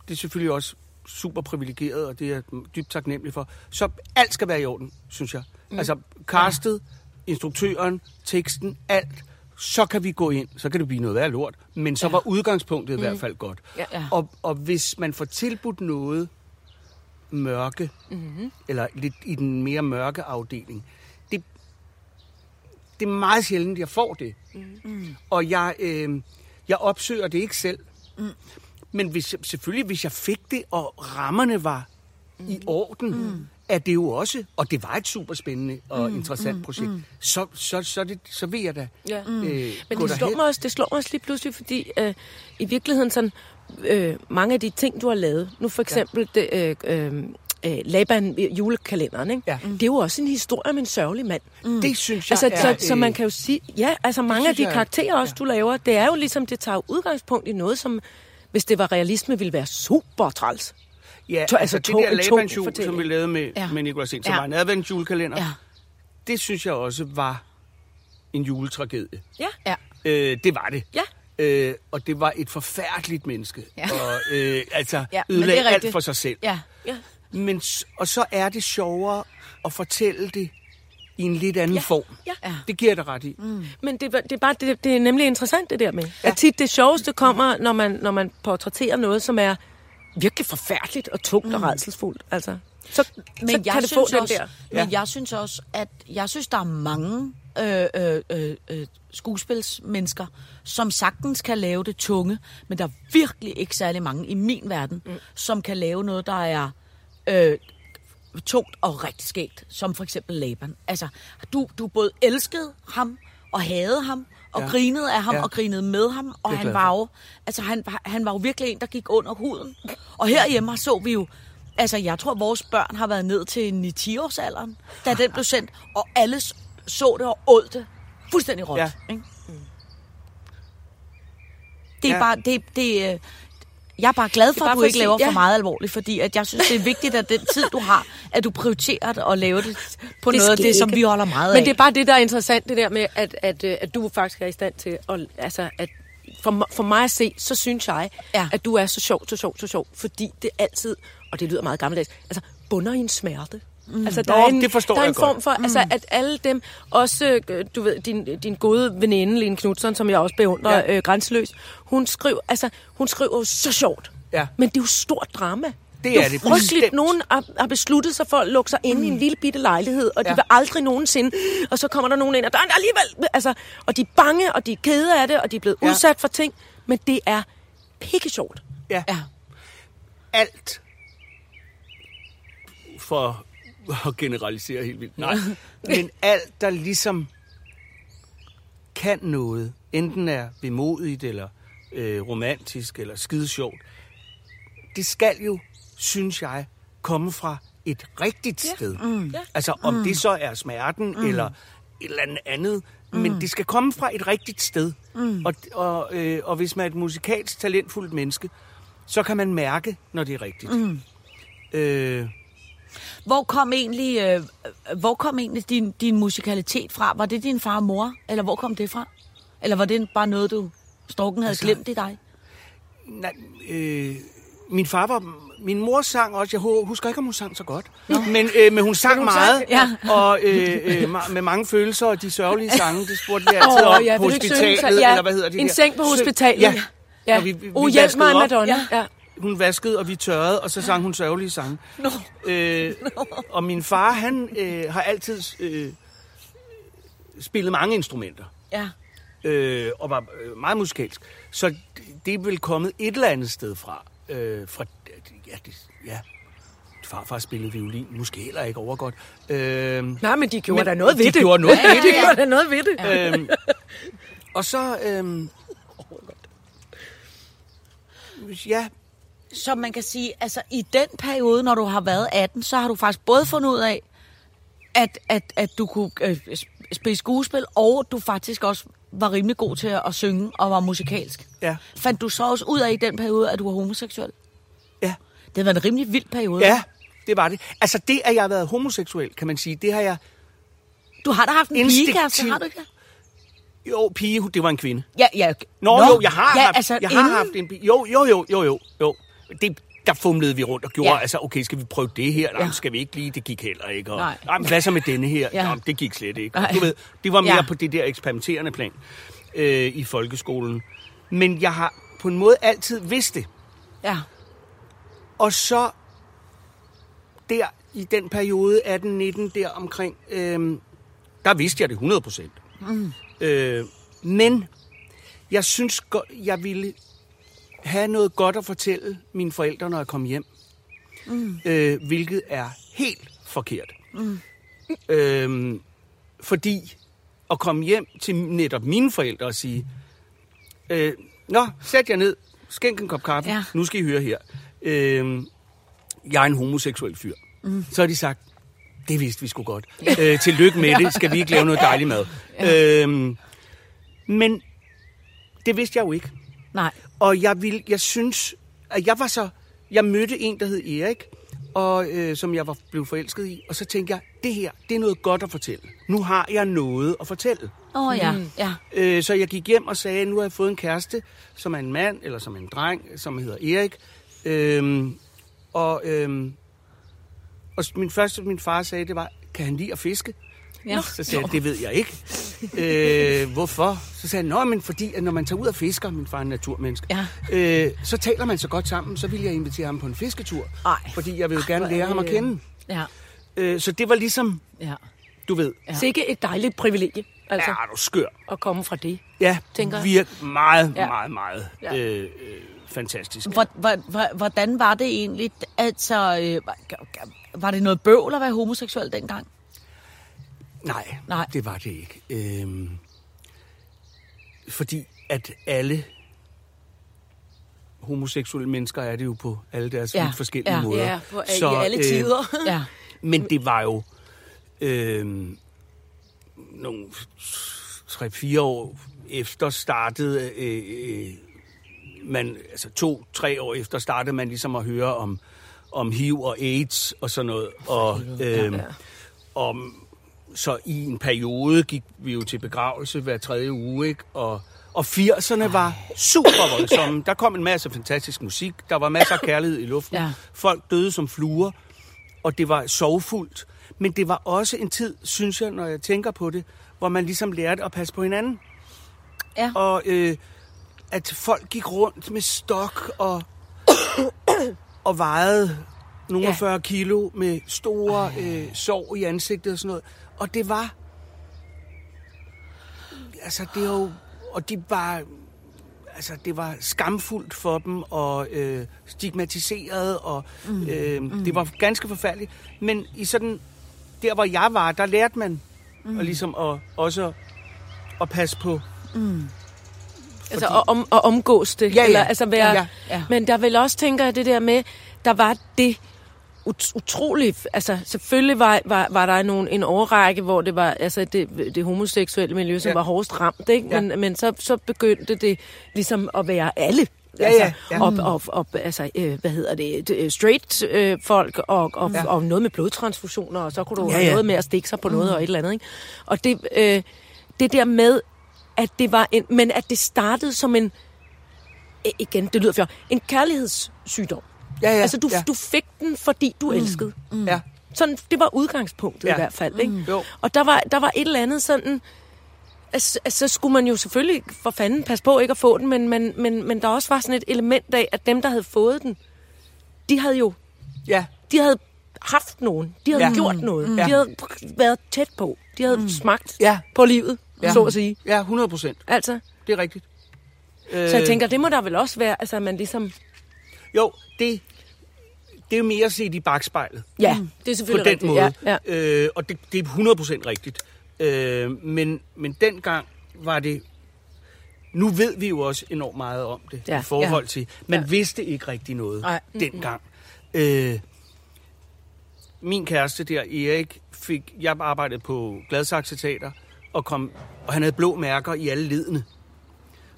det er selvfølgelig også super privilegeret, og det er jeg dybt taknemmelig for. Så alt skal være i orden, synes jeg. Mm. Altså, castet, instruktøren, teksten, alt. Så kan vi gå ind. Så kan det blive noget værd lort. Men så ja. var udgangspunktet mm. i hvert fald godt. Ja. Ja. Og, og hvis man får tilbudt noget mørke, Mhm. mm-hmm. eller lidt i den mere mørke afdeling, det, det er meget sjældent, jeg får det. Mm. Og jeg, øh, jeg opsøger det ikke selv. Mm. Men hvis jeg, selvfølgelig, hvis jeg fik det, og rammerne var mm. i orden, mm. er det jo også, og det var et super spændende og mm. interessant projekt, mm. så, så, så, det, så vil jeg da Ja. øh, Men gå det slår, mig også, det slår mig også lige pludselig, fordi øh, i virkeligheden sådan, øh, mange af de ting, du har lavet, nu for eksempel ja. det, øh, øh, øh, Laban julekalenderen, ikke? Ja. det er jo også en historie om en sørgelig mand. Mm. Det synes jeg Altså, er... så, så man kan jo sige, ja, altså mange af de jeg- karakterer også, du laver, det er jo ligesom, det tager udgangspunkt i noget, som, hvis det var realisme, ville være super træls. Ja, To- altså, altså det der Laban-jul, som vi lavede med, ja. Med Nicolas Sten, som Ja. var en adventsjulekalender, Ja. det synes jeg også var en juletragedie. Ja, Ja. Øh, det var det. ja. Øh, og det var et forfærdeligt menneske. Ja. Og øh, altså Ja, ødelagde alt for sig selv. Ja. ja. Men, og så er det sjovere at fortælle det i en lidt anden Ja. form. Ja. Ja. Det giver dig ret i. Mm. Men det, det, er bare, det, det er nemlig interessant det der med, ja. at tit det sjoveste kommer, når man, når man portrætterer noget, som er virkelig forfærdeligt og tungt mm. og redselsfuldt. Altså, så, Men så jeg kan det synes få den også, der. Men jeg synes også, at jeg synes, der er mange øh, øh, øh, øh, skuespilsmennesker, som sagtens kan lave det tunge, men der er virkelig ikke særlig mange i min verden, mm. som kan lave noget, der er øh, tungt og rigtig skægt, som for eksempel Laban. Altså, du, du både elskede ham og havde ham, og Ja. grinede af ham, Ja. og grinede med ham, og han var jo, altså han, han var jo virkelig en, der gik under huden. Og herhjemme så vi jo, altså jeg tror, vores børn har været ned til 9-10-årsalderen, da den blev sendt, og alle så det og åd det fuldstændig råt. Ja. Ikke? Det er Ja. bare, det, det, øh, jeg er bare glad for, at du at ikke laver ja. for meget alvorligt, fordi at jeg synes, det er vigtigt, at den tid, du har, at du prioriterer det og laver det på Det noget af det, som ikke. vi holder meget Men af. det er bare det, der er interessant, det der med, at, at, øh, at du faktisk er i stand til at... Altså, at for, for mig at se, så synes jeg. Ja. at du er så sjov, så sjov, så sjov, fordi det altid, og det lyder meget gammeldags, altså bunder i en smerte. Mm. Altså, der Nå, er en, det forstår der er jeg en form godt. for, mm. altså, at alle dem, også, øh, du ved, din, din gode veninde, Lene Knudsen, som jeg også beundrer Ja. øh, grænseløst, hun skriver, altså, hun skriver så sjovt. Ja. Men det er jo stort drama. Det er jo det, frygteligt. Nogen har, har besluttet sig for at lukke sig ind mm. i en lille bitte lejlighed, og de Ja. vil aldrig nogensinde... Og så kommer der nogen ind, og der er alligevel... Altså, og de er bange, og de er kede af det, og de er blevet ja. udsat for ting. Men det er pikke sjovt. Ja. Ja. alt for at generalisere helt vildt. Nej, men alt, der ligesom kan noget, enten er bemodigt eller øh, romantisk eller skide sjovt. Det skal jo, synes jeg, komme fra et rigtigt ja. sted. Mm. Altså om mm. det så er smerten mm. eller et eller andet andet, mm. men det skal komme fra et rigtigt sted. Mm. Og, og, øh, og hvis man er et musikalsk talentfuldt menneske, så kan man mærke, når det er rigtigt. Mm. Øh, Hvor kom egentlig, øh, hvor kom egentlig din, din musikalitet fra? Var det din far og mor, eller hvor kom det fra? Eller var det bare noget, du storken havde altså, glemt i dig? Nej, øh, min far var... Min mor sang også, jeg hu- husker ikke, om hun sang så godt, men, øh, men hun sang hun meget, sang- ja. og øh, øh, med mange følelser, og de sørgelige sange, det spurgte vi altid Åh, om ja, hospitalet, ja, eller hvad hedder det En der? seng på hospitalet. Ja, ja. Og vi- vi- oh, vi hjælp mig. Madonna. Ja. Ja. Hun vaskede, og vi tørrede, og så sang hun sørgelige sange. Nå. Øh, og min far, han øh, har altid øh, spillet mange instrumenter. Ja. øh, og var øh, meget musikalsk. Så det- det er vel kommet et eller andet sted fra. Øh, fra ja, det, ja. Farfar spillede violin, måske heller ikke overgodt. Øh, Nej, men de gjorde Men da noget de ved det. gjorde noget ved det, De ja. gjorde da noget ved det. øh, og så... Øh, ja, Så man kan sige, altså i den periode, når du har været 18, så har du faktisk både fundet ud af, at, at, at du kunne øh, spille skuespil, og du faktisk også var rimelig god til at synge og var musikalsk. ja, Fandt du så også ud af i den periode, at du var homoseksuel? ja, Det har været en rimelig vild periode. ja, det var det. Altså det, at jeg har været homoseksuel, kan man sige, det har jeg... Du har da haft en pigekæreste, har du ikke? Jo, pige, det var en kvinde. Ja, ja. Nå, Nå jo, jeg har, ja, haft, altså, jeg har inden, haft en bil. Jo, jo, jo, jo, jo, jo. Det, der fumlede vi rundt og gjorde, Ja. altså, okay, skal vi prøve det her? Nej, Ja. skal vi ikke lige? Det gik heller ikke. Og, Nej. Nej. men hvad så med denne her? Ja. Ja. Nå, det gik slet ikke. Du ved, det var mere Ja. på det der eksperimenterende plan øh, i folkeskolen. Men jeg har på en måde altid vidst det. Ja. Og så der i den periode 18-19 der omkring, øh, der vidste jeg det 100 procent. Mm. Øh, men jeg synes, jeg ville have noget godt at fortælle mine forældre, når jeg kom hjem. Mm. Øh, hvilket er helt forkert. Mm. Øh, fordi at komme hjem til netop mine forældre og sige, øh, Nå, sæt jer ned, skænk en kop kaffe, Ja. ja. nu skal I høre her. Øh, jeg er en homoseksuel fyr. Mm. Så har de sagt, det vidste vi sgu godt. Øh, tillykke med det, skal vi ikke lave noget dejligt mad. Ja. Øh, men det vidste jeg jo ikke. Nej. Og jeg, vil, jeg synes, at jeg var så... Jeg mødte en, der hed Erik, og, øh, som jeg var blevet forelsket i. Og så tænkte jeg, det her, det er noget godt at fortælle. Nu har jeg noget at fortælle. Åh oh, ja, mm. ja. Øh, så jeg gik hjem og sagde, nu har jeg fået en kæreste, som er en mand, eller som er en dreng, som hedder Erik. Øhm, og, øhm, og min første, min far sagde, det var, kan han lide at fiske? Ja. Så sagde jeg, det ved jeg ikke. øh, hvorfor? Så sagde han, nå, men fordi, at når man tager ud og fisker, min far er en naturmenneske, Ja. øh, så taler man så godt sammen, så ville jeg invitere ham på en fisketur. Ej. Fordi jeg vil jo gerne er lære ham at det- kende. Ja. Øh, så det var ligesom, Ja. du ved, Ja. Sikke et dejligt privilegie, altså, er du skør. at komme fra det. Ja, tænker jeg. virk meget, Ja. ja. meget, meget Ja. ja. øh, øh, fantastisk. Hvor, hvor, hvor, hvordan var det egentlig? Altså, øh, var- var det noget bøvl at være homoseksuel dengang? Nej, Nej. Det var det ikke. Øhm, fordi at alle homoseksuelle mennesker er det jo på alle deres Ja, ja. forskellige ja. måder. Ja, på, i alle øh, tider. Ja. Men det var jo øh, nogle 3-4 år efter startede øh, øh, man, altså to-tre år efter startede man ligesom at høre om, om HIV og AIDS og sådan noget. Og, øh, om, så i en periode gik vi jo til begravelse hver tredje uge, ikke? Og, og 80'erne var super voldsomme. Der kom en masse fantastisk musik. Der var masser af kærlighed i luften. Ja. Folk døde som fluer, og det var sorgfuldt. Men det var også en tid, synes jeg, når jeg tænker på det, hvor man ligesom lærte at passe på hinanden. Ja. Og øh, at folk gik rundt med stok og, og vejede nogle Ja. ja. 40 kilo med store øh, sår i ansigtet og sådan noget. Og det var... Altså, det var jo... Og de var... Altså, det var skamfuldt for dem og øh, stigmatiseret, og Mm. øh, det var ganske forfærdeligt. Men i sådan... Der, hvor jeg var, der lærte man mm. og ligesom at, også at passe på Ja. Altså at, om, at omgås det. Ja, ja. Eller, altså være, Ja, ja. Men der vil også, tænker jeg, det der med, der var det ut- utroligt, altså selvfølgelig var, var, var der nogen, en årrække, hvor det var altså det, det homoseksuelle miljø, som Ja. var hårdest ramt, ikke? Ja. Men, men så, så begyndte det ligesom at være alle. Ja, altså, ja, ja. Og, og, og, altså, øh, hvad hedder det, øh, straight øh, folk, og, og, ja. og noget med blodtransfusioner, og så kunne du Ja, ja. noget med at stikke sig på noget og et eller andet, ikke? Og det, øh, det der med, at det var en, men at det startede som en, igen, det lyder for en kærlighedssygdom. Ja, ja, altså, du, ja. du fik den, fordi du mm. elskede. Mm. Ja. Sådan, det var udgangspunktet Ja. i hvert fald. Ikke? Mm. Jo. Og der var, der var et eller andet sådan... Altså, altså, så skulle man jo selvfølgelig for fanden passe på ikke at få den, men, men, men, men der også var sådan et element af, at dem, der havde fået den, de havde jo Ja. de havde haft nogen. De havde Ja. gjort noget. Mm. De havde været tæt på. De havde mm. smagt Ja. på livet, Ja. så at sige. Ja, 100 procent. Altså, Det er rigtigt. Øh, så jeg tænker, det må der vel også være, altså, at man ligesom... Jo, det, det er jo mere set i bagspejlet. Ja, det er på selvfølgelig den rigtigt. måde. Ja, ja. Øh, og det, det er 100% rigtigt. Øh, men, men dengang var det... Nu ved vi jo også enormt meget om det Ja, i forhold ja. til... Man Ja. vidste ikke rigtig noget Nej. dengang. Øh, min kæreste der, Erik, fik... Jeg arbejdede på Gladsaxe Teater, og, kom, og han havde blå mærker i alle ledene.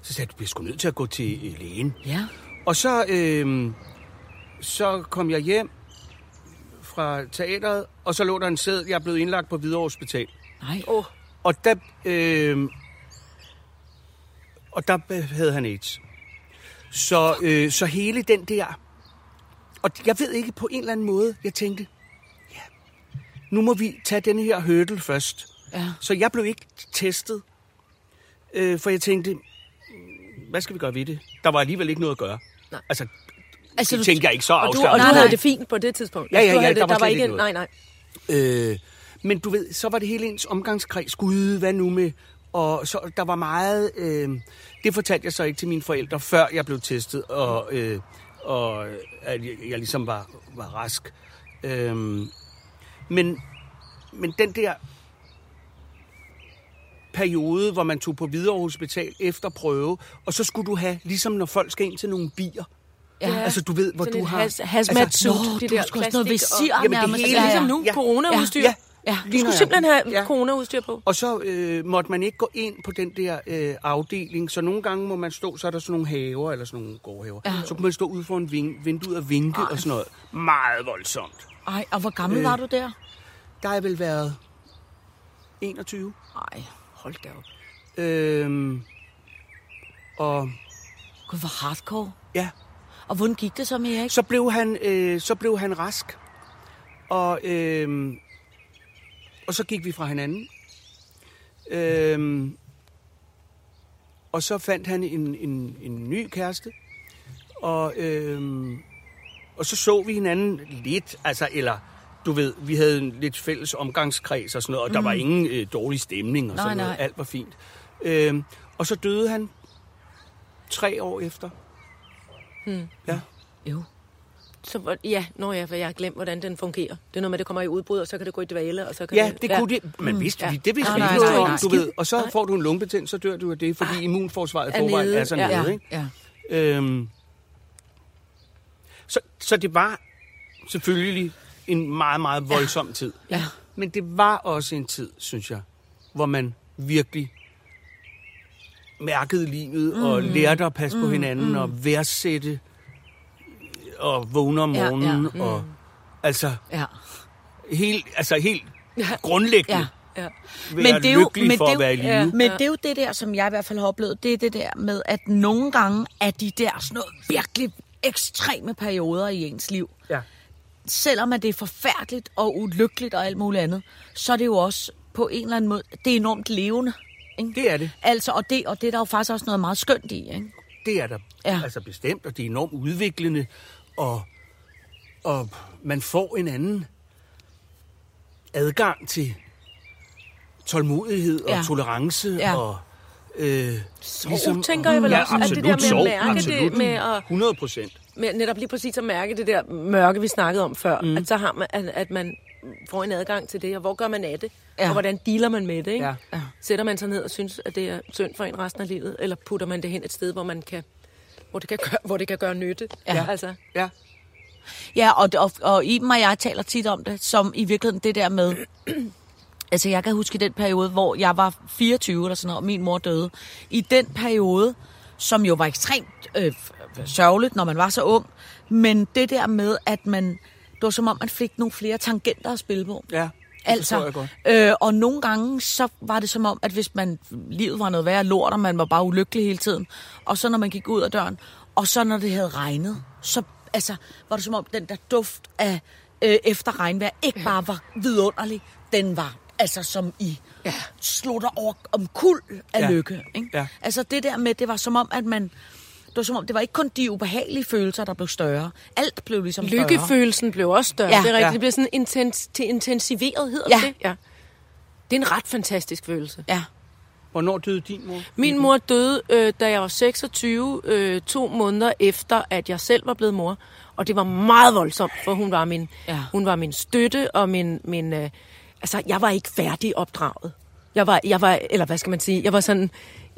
Så sagde jeg, du bliver sgu nødt til at gå til øh, lægen. Ja. Og så, øh, så kom jeg hjem fra teateret, og så lå der en sæd, jeg er blevet indlagt på Hvidovre Hospital. Nej. Oh, Og der, øh, og der havde han AIDS. Så, øh, så hele den der... Og jeg ved ikke på en eller anden måde, jeg tænkte, ja, nu må vi tage den her hurdle først. Ja. Så jeg blev ikke testet, øh, for jeg tænkte, "Mm, hvad skal vi gøre ved det? Der var alligevel ikke noget at gøre. Nej. Altså, Altså, det tænker jeg ikke så og du, afslappet. og du havde det fint på det tidspunkt. Ja, ja, Altså, du ja, havde der det, var der var ikke... ikke Nej, noget. nej. Øh, men du ved, så var det hele ens omgangskreds. Gud, hvad nu med? Og så der var meget... Øh, det fortalte jeg så ikke til mine forældre, før jeg blev testet, og, øh, og at jeg, jeg ligesom var, var rask. Øh, men, men den der periode, hvor man tog på Hvidovre Hospital efter prøve, og så skulle du have, ligesom når folk skal ind til nogle bier. Ja. Altså, du ved, hvor du har... has, hazmat altså, suit, det der også noget plastik og- visir Jamen, det hele- Altså, ligesom ja. nu, Ja. coronaudstyr. Ja. Ja. Du skulle simpelthen have Ja. coronaudstyr på. Og så øh, måtte man ikke gå ind på den der øh, afdeling, så nogle gange må man stå, så er der sådan nogle haver, eller sådan nogle gårdhaver. Ja. Så kunne man stå ude for en ving, vindue og vinke og sådan noget. Meget voldsomt. Ej, og hvor gammel Øh. var du der? Der har vel været 21. Nej, hold da op. Øhm, og Gud, hvor hardcore. ja, Og hvordan gik det så med Erik? så blev han, øh, så blev han rask. Og, øh, og så gik vi fra hinanden. Øh, og så fandt han en, en, en ny kæreste. Og, øh, og så så vi hinanden lidt, altså, eller du ved, vi havde en lidt fælles omgangskreds og sådan noget, og der var ingen øh, dårlig stemning og Nej, sådan noget. nej. Alt var fint. Øh, og så døde han tre år efter. Hmm. Ja. Jo. Så, ja, når jeg, for jeg har glemt, hvordan den fungerer. Det er noget med, at det kommer i udbrud, og så kan det gå i dvale, og så kan Ja, det kunne det. Men vidste Ja. vi, det vidste Nej, vi nej, ikke noget nej, om, nej. du ved. Og så får du en lungebetændelse, så dør du af det, fordi immunforsvaret i Er forvejen nede, er så ja. nede, Ja, ikke? ja. Øhm, så, så det var selvfølgelig en meget, meget voldsom tid. Ja. Men det var også en tid, synes jeg, hvor man virkelig mærkede livet mm. og lærte at passe mm. på hinanden mm. og værdsætte og vågne om Ja, ja. morgenen mm. og altså Ja. helt, altså helt grundlæggende Ja. Ja. Men det er jo- men det er at jo- ja. Men det er jo det der, som jeg i hvert fald har oplevet, det er det der med, at nogle gange er de der sådan noget virkelig ekstreme perioder i ens liv. Ja. Selvom at det er forfærdeligt og ulykkeligt og alt muligt andet, så er det jo også på en eller anden måde, det er enormt levende. Ikke? Det er det. Altså, og det, og det er der jo faktisk også noget meget skønt i, ikke? Det er der Ja. altså bestemt, og det er enormt udviklende, og, og man får en anden adgang til tålmodighed og Ja. tolerance Ja. og øh, Sorg, tænker jeg vel ja, også, at det absolut der med at mærke det absolut. med at- 100 procent. med netop lige præcis at mærke det der mørke, vi snakkede om før, mm. at så har man, at, at man får en adgang til det, og hvor gør man af det? Ja. og hvordan dealer man med det, ikke? Ja. Ja. Sætter man sig ned og synes, at det er synd for en resten af livet, eller putter man det hen et sted, hvor man kan, hvor det kan gøre, hvor det kan gøre nytte? Ja. Altså, Ja. Ja, og, og, og Iben og jeg taler tit om det, som i virkeligheden det der med... altså, jeg kan huske den periode, hvor jeg var 24 eller sådan noget, og min mor døde. I den periode, som jo var ekstremt øh, sørgeligt, når man var så ung, men det der med, at man... Det var som om, man fik nogle flere tangenter at spille på. Ja. Jeg Altså, godt. øh, og nogle gange, så var det som om, at hvis man, livet var noget værre lort, og man var bare ulykkelig hele tiden, og så når man gik ud af døren, og så når det havde regnet, så altså, var det som om, den der duft af øh, efter regnvejr ikke bare var vidunderlig, den var altså som i ja. dig over om kul af ja. lykke. Ikke? Ja. Altså det der med, det var som om, at man, det var som om, det var ikke kun de ubehagelige følelser, der blev større. Alt blev ligesom større. Lykkefølelsen blev også større. Ja. det er rigtigt. Ja. Det bliver sådan intens, til intensiveret, hedder Ja. det? Ja. Det er en ret fantastisk følelse. Ja. Hvornår døde din mor? Min mor døde, øh, da jeg var 26, øh, to måneder efter, at jeg selv var blevet mor. Og det var meget voldsomt, for hun var min, ja. hun var min støtte, og min... min øh, altså, jeg var ikke færdig opdraget. Jeg var, jeg var, eller hvad skal man sige, jeg var sådan...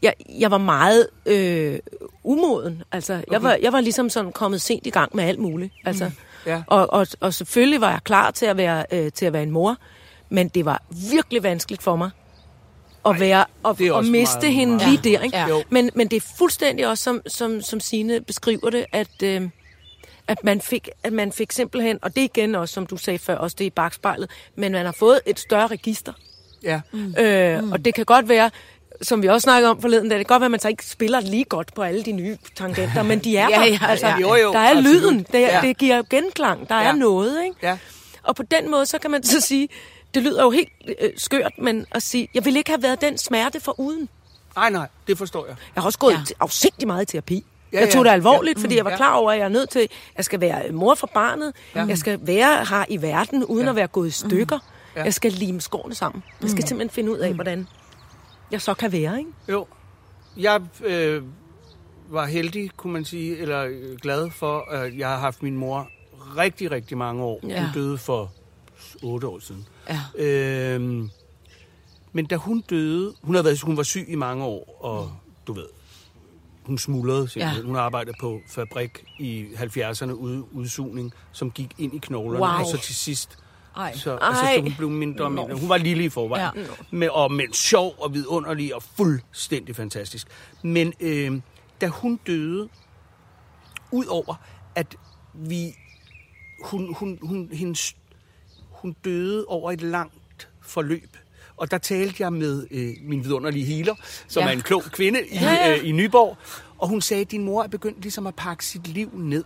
Jeg, jeg var meget øh, umoden. Altså, okay. jeg, var, jeg var ligesom sådan kommet sent i gang med alt muligt. Altså, mm. Ja. og, og, og selvfølgelig var jeg klar til at være, øh, til at være en mor, men det var virkelig vanskeligt for mig at, være, og, det og miste meget- hende meget- lige der. Ikke? Ja. Men, men det er fuldstændig også, som, som, som Signe beskriver det, at, øh, at, man fik, at man fik simpelthen, og det er igen også, som du sagde før, også det i bagspejlet, men man har fået et større register. Ja. Mm. Øh, mm. Og det kan godt være, som vi også snakkede om forleden, det kan godt være, at man så ikke spiller lige godt på alle de nye tangenter, men de er Ja, der. ja, altså, ja. Jo, jo, der er absolut. lyden, det, Ja. det giver genklang, der Ja. er noget. Ikke? Ja. Og på den måde, så kan man så sige, det lyder jo helt øh, skørt, men at sige, jeg ville ikke have været den smerte for uden. Nej, nej, det forstår jeg. Jeg har også gået Ja. afsindig meget i terapi. Ja, jeg tog det alvorligt, Ja. fordi jeg var klar over, at jeg er nødt til, jeg skal være mor for barnet, Ja. jeg skal være her i verden, uden Ja. at være gået i stykker. Ja. Ja. Jeg skal lime skårene sammen. Jeg skal simpelthen finde ud af, hvordan jeg så kan være. Ikke? Jo. Jeg øh, var heldig, kunne man sige, eller øh, glad for, at jeg har haft min mor rigtig, rigtig mange år. Ja. Hun døde for otte år siden. Ja. Øhm, men da hun døde, hun, havde været, hun var syg i mange år, og du ved, hun smuldrede simpelthen. Ja. Ja. Hun arbejdede på fabrik i 70'erne, ude, udsugning, som gik ind i knoglerne, Wow. og så til sidst Ej. så, altså, Ej. så hun blev mindre og mindre. Hun var lille i forvejen. Ja. Ja. Med, og men sjov og vidunderlig og fuldstændig fantastisk. Men øh, da hun døde, udover at vi... Hun, hun, hun, hendes, hun døde over et langt forløb. Og der talte jeg med øh, min vidunderlige healer, som Ja. ja. er en klog kvinde i, Ja, ja. øh, i Nyborg. Og hun sagde, at din mor er begyndt ligesom at pakke sit liv ned.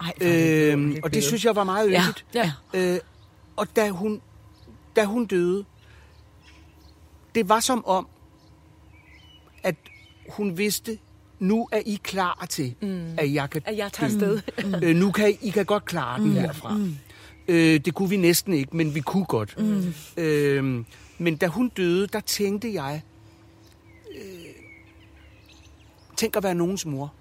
Ej, Øhm, og det synes jeg var meget Ja, yndigt. ja. Øh, og da hun, da hun døde, det var som om, at hun vidste, nu er I klar til, mm. at jeg kan At jeg tager dø. afsted. øh, nu kan I, I kan godt klare den herfra. Mm. Øh, det kunne vi næsten ikke, men vi kunne godt. Mm. Øh, men da hun døde, der tænkte jeg, øh, tænk at være nogens mor.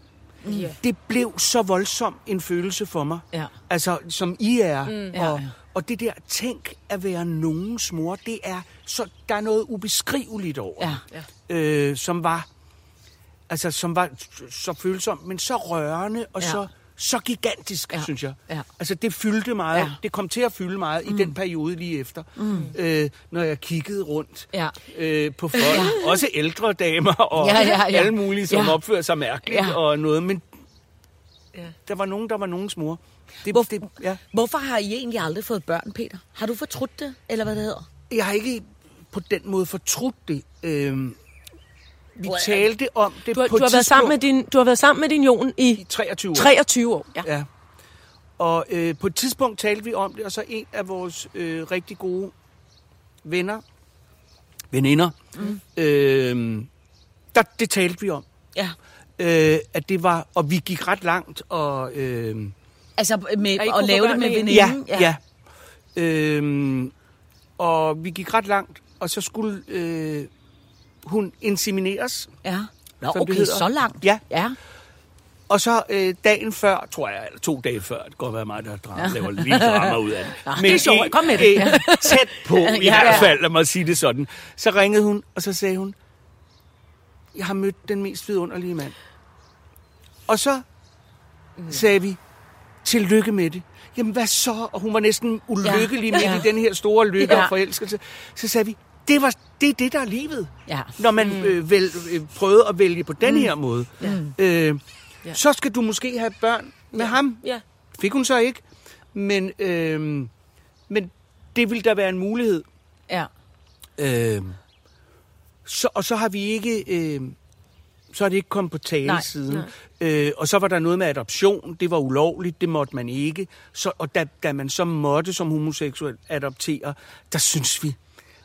Ja. Det blev så voldsom en følelse for mig. Ja. Altså, som I er. Mm. Ja, Og, ja. og det der, tænk at være nogens mor, det er, så, der er noget ubeskriveligt over. Ja. Ja. Øh, som var, altså, som var så følsomt, men så rørende og Ja. så, så gigantisk, Ja. synes jeg. Ja. Altså, det fyldte meget. Ja. Det kom til at fylde meget mm. i den periode lige efter. Mm. Øh, når jeg kiggede rundt Ja. øh, på folk. Også ældre damer og Ja, ja, ja. alle mulige, som Ja. opfører sig mærkeligt Ja. og noget. Men Ja. der var nogen, der var nogens mor. Det, Hvor, det, ja. Hvorfor har I egentlig aldrig fået børn, Peter? Har du fortrudt det, eller hvad det hedder? Jeg har ikke på den måde fortrudt det. Øhm, vi talte om det Du, har, på du, har et været sammen med din, du har været sammen med din Jon i i 23 år. 23 år. Ja. Ja. Og øh, på et tidspunkt talte vi om det, og så en af vores øh, rigtig gode venner, veninder, mm. øh, der, det talte vi om. Ja. Øh, at det var, og vi gik ret langt, og... Øh, Altså med at lave det med med en? veninden? Ja, ja. Øhm, og vi gik ret langt, og så skulle øh, hun insemineres. ja. Nå, det okay, hedder. så langt. Ja. ja. Og så øh, dagen før, tror jeg, eller to dage før, det kan godt være mig, der drama, laver lidt drama ud af det. Nå, det er sjovt. Kom med det. tæt på, i Ja, hvert ja. fald, lad mig sige det sådan. Så ringede hun, og så sagde hun, jeg har mødt den mest vidunderlige mand. Og så sagde vi, tillykke med det. Jamen hvad så? Og hun var næsten ulykkelig midt Ja. i den her store lykke Ja. og forelskelse. Så sagde vi, det, var, det er det, der er livet. Ja. Når man øh, vel, øh, prøvede at vælge på den her måde. Øh, Ja. Så skal du måske have børn med ham. Ja. Fik hun så ikke. Men, øh, men det ville da være en mulighed. Ja. Øh, så, og så har vi ikke... Øh, så er det ikke kommet på tale Nej, siden. Øh, og så var der noget med adoption. Det var ulovligt. Det måtte man ikke. Så, og da, da man så måtte som homoseksuel adoptere, der synes vi,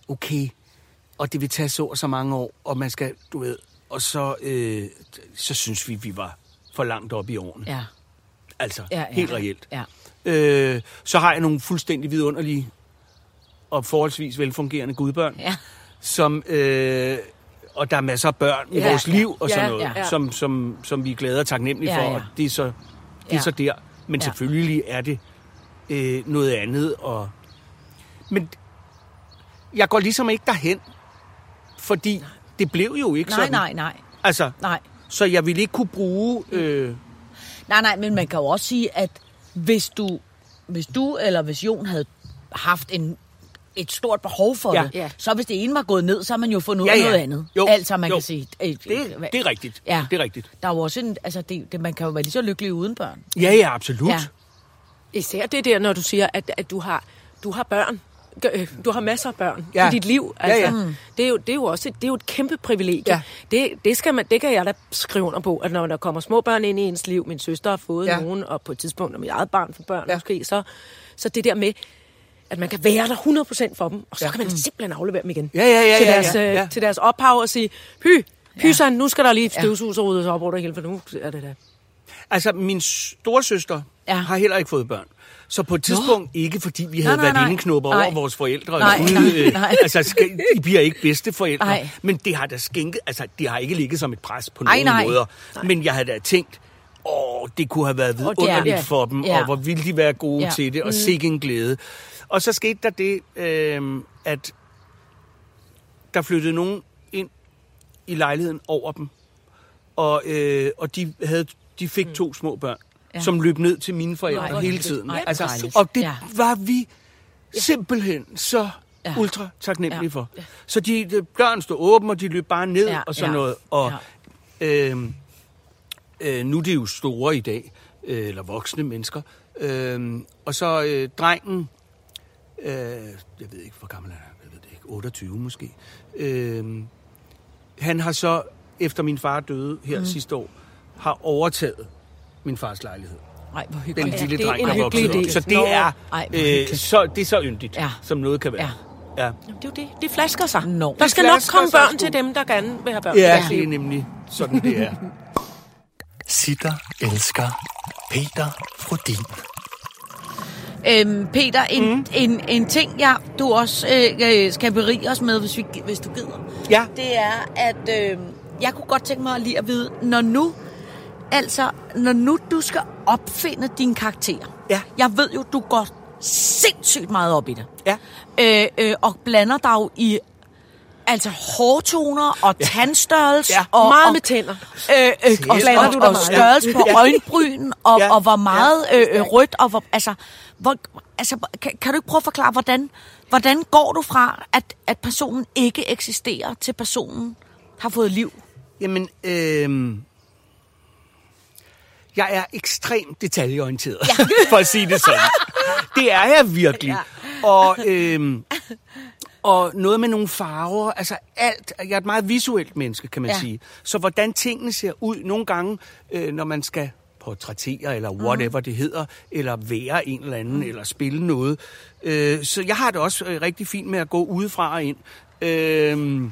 okay, og det vil tage så og så mange år, og man skal, du ved, og så, øh, så synes vi, vi var for langt op i årene. Ja. Altså, Ja, ja. helt reelt. Ja. Øh, så har jeg nogle fuldstændig vidunderlige og forholdsvis velfungerende gudbørn, Ja. som, øh, og der er masser af børn i Ja, vores ja. liv og sådan Ja, noget, ja. Som, som, som vi er glade og taknemmelige Ja, for, ja. og det er så, det er Ja. så der. Men Ja. selvfølgelig er det øh, noget andet. Og, men jeg går ligesom ikke derhen, fordi det blev jo ikke Nej, sådan. nej, nej. Altså, Nej. så jeg ville ikke kunne bruge... Øh, Nej, nej, men man kan jo også sige, at hvis du, hvis du eller hvis Jon havde haft en, et stort behov for Ja. det, Ja. så hvis det ene var gået ned, så har man jo fundet ud Ja, af ja. noget andet. Jo, Altså, man jo. kan sige... Øh, det, det er rigtigt. Ja. Det er rigtigt. Der er jo også en, altså det, det, man kan jo være lige så lykkelig uden børn. Ja, ja, absolut. Ja. Især det der, når du siger, at, at du, har, du har børn. Øh, Du har masser af børn Ja. i dit liv. Ja, Altså, ja. Det, er jo, det er jo også et, det er jo et kæmpe privilegie. Ja. Det, det, skal man, det kan jeg da skrive under på, at når der kommer små børn ind i ens liv, min søster har fået Ja. ja. nogen, og på et tidspunkt, når mit eget barn får børn Ja. ja. måske, så, så det der med, at man kan være der 100% for dem, og så Ja. ja. kan man simpelthen aflevere dem igen. Ja, ja, ja, til, ja, deres, ja, øh, ja. til deres ophav og sige, hy, hysan, nu skal der lige støvsuges og ryddes op det hele, for nu er det der. Altså, min storesøster Ja. ja. har heller ikke fået børn. Så på et tidspunkt, Nå. ikke fordi vi havde nej, været nej. vindeknupper Nej. over vores forældre. Nej, eller nej, øh, nej. Altså, I bliver ikke bedste forældre. Nej. Men det har da skænket, altså, det har ikke ligget som et pres på Ej, nogen nej. måder. Men jeg havde da tænkt, åh, det kunne have været er- vidunderligt ja. for dem, Ja. og hvor ville de være gode Ja. Mm. til det, og sikke en glæde. Og så skete der det, øh, at der flyttede nogen ind i lejligheden over dem, og, øh, og de, havde, de fik to små børn, Ja. ja. som løb ned til mine forældre Nej, hele tiden. Ej, hvor altså, og det Ja. ja. var vi simpelthen så Ja. ja. ultra taknemmelige Ja. for. Så de, de døren stod åben, og de løb bare ned Ja, ja. og sådan ja. noget. Og Ja. øh, øh, nu er de jo store i dag, øh, eller voksne mennesker. Øh, og så øh, drengen, øh, jeg ved ikke, hvor gammel han er, jeg ved det ikke, 28 måske. Øh, han har så, efter min far døde her mm. sidste år, har overtaget min fars lejlighed. Nej, hvor Den hyggeligt. lille det er dreng, en der voksede op. idé. Så det er, Ej, øh, så, det er så yndigt, Ja. ja. som noget kan være. Ja, ja. Jamen, det er jo det. Det flasker sig. Nå. Der skal nok komme børn sgu. til dem, der gerne vil have børn. ja i det er nemlig sådan, det er. Sitter elsker Peter Frodin. Øhm, Peter, en, mm. en, en ting, jeg, du også øh, øh, skal berige os med, hvis, vi, hvis du gider, Ja. det er, at øh, jeg kunne godt tænke mig lige at vide, når nu, altså, når nu du skal opfinde din karakter. Ja. Jeg ved jo, du går sindssygt meget op i det. Ja. Øh, øh, og blander dig jo i altså hårtoner og ja. tandstørrelse. Ja. Og, Meget og, med tænder. Øh, øh, og, Blander og, du og, og størrelse på Ja. øjenbryn, og, Ja. og hvor meget øh, øh, rødt, og hvor, altså, hvor, altså kan, kan du ikke prøve at forklare, hvordan, hvordan går du fra, at, at personen ikke eksisterer, til personen har fået liv? Jamen, øh, jeg er ekstremt detaljeorienteret, ja. for at sige det sådan. Det er jeg virkelig. Ja. Og, øh, og noget med nogle farver, altså alt. Jeg er et meget visuelt menneske, kan man Ja. sige. Så hvordan tingene ser ud nogle gange, øh, når man skal portrættere, eller whatever mm. det hedder, eller være en eller anden, mm. eller spille noget. Øh, så jeg har det også øh, rigtig fint med at gå udefra og ind. Øh,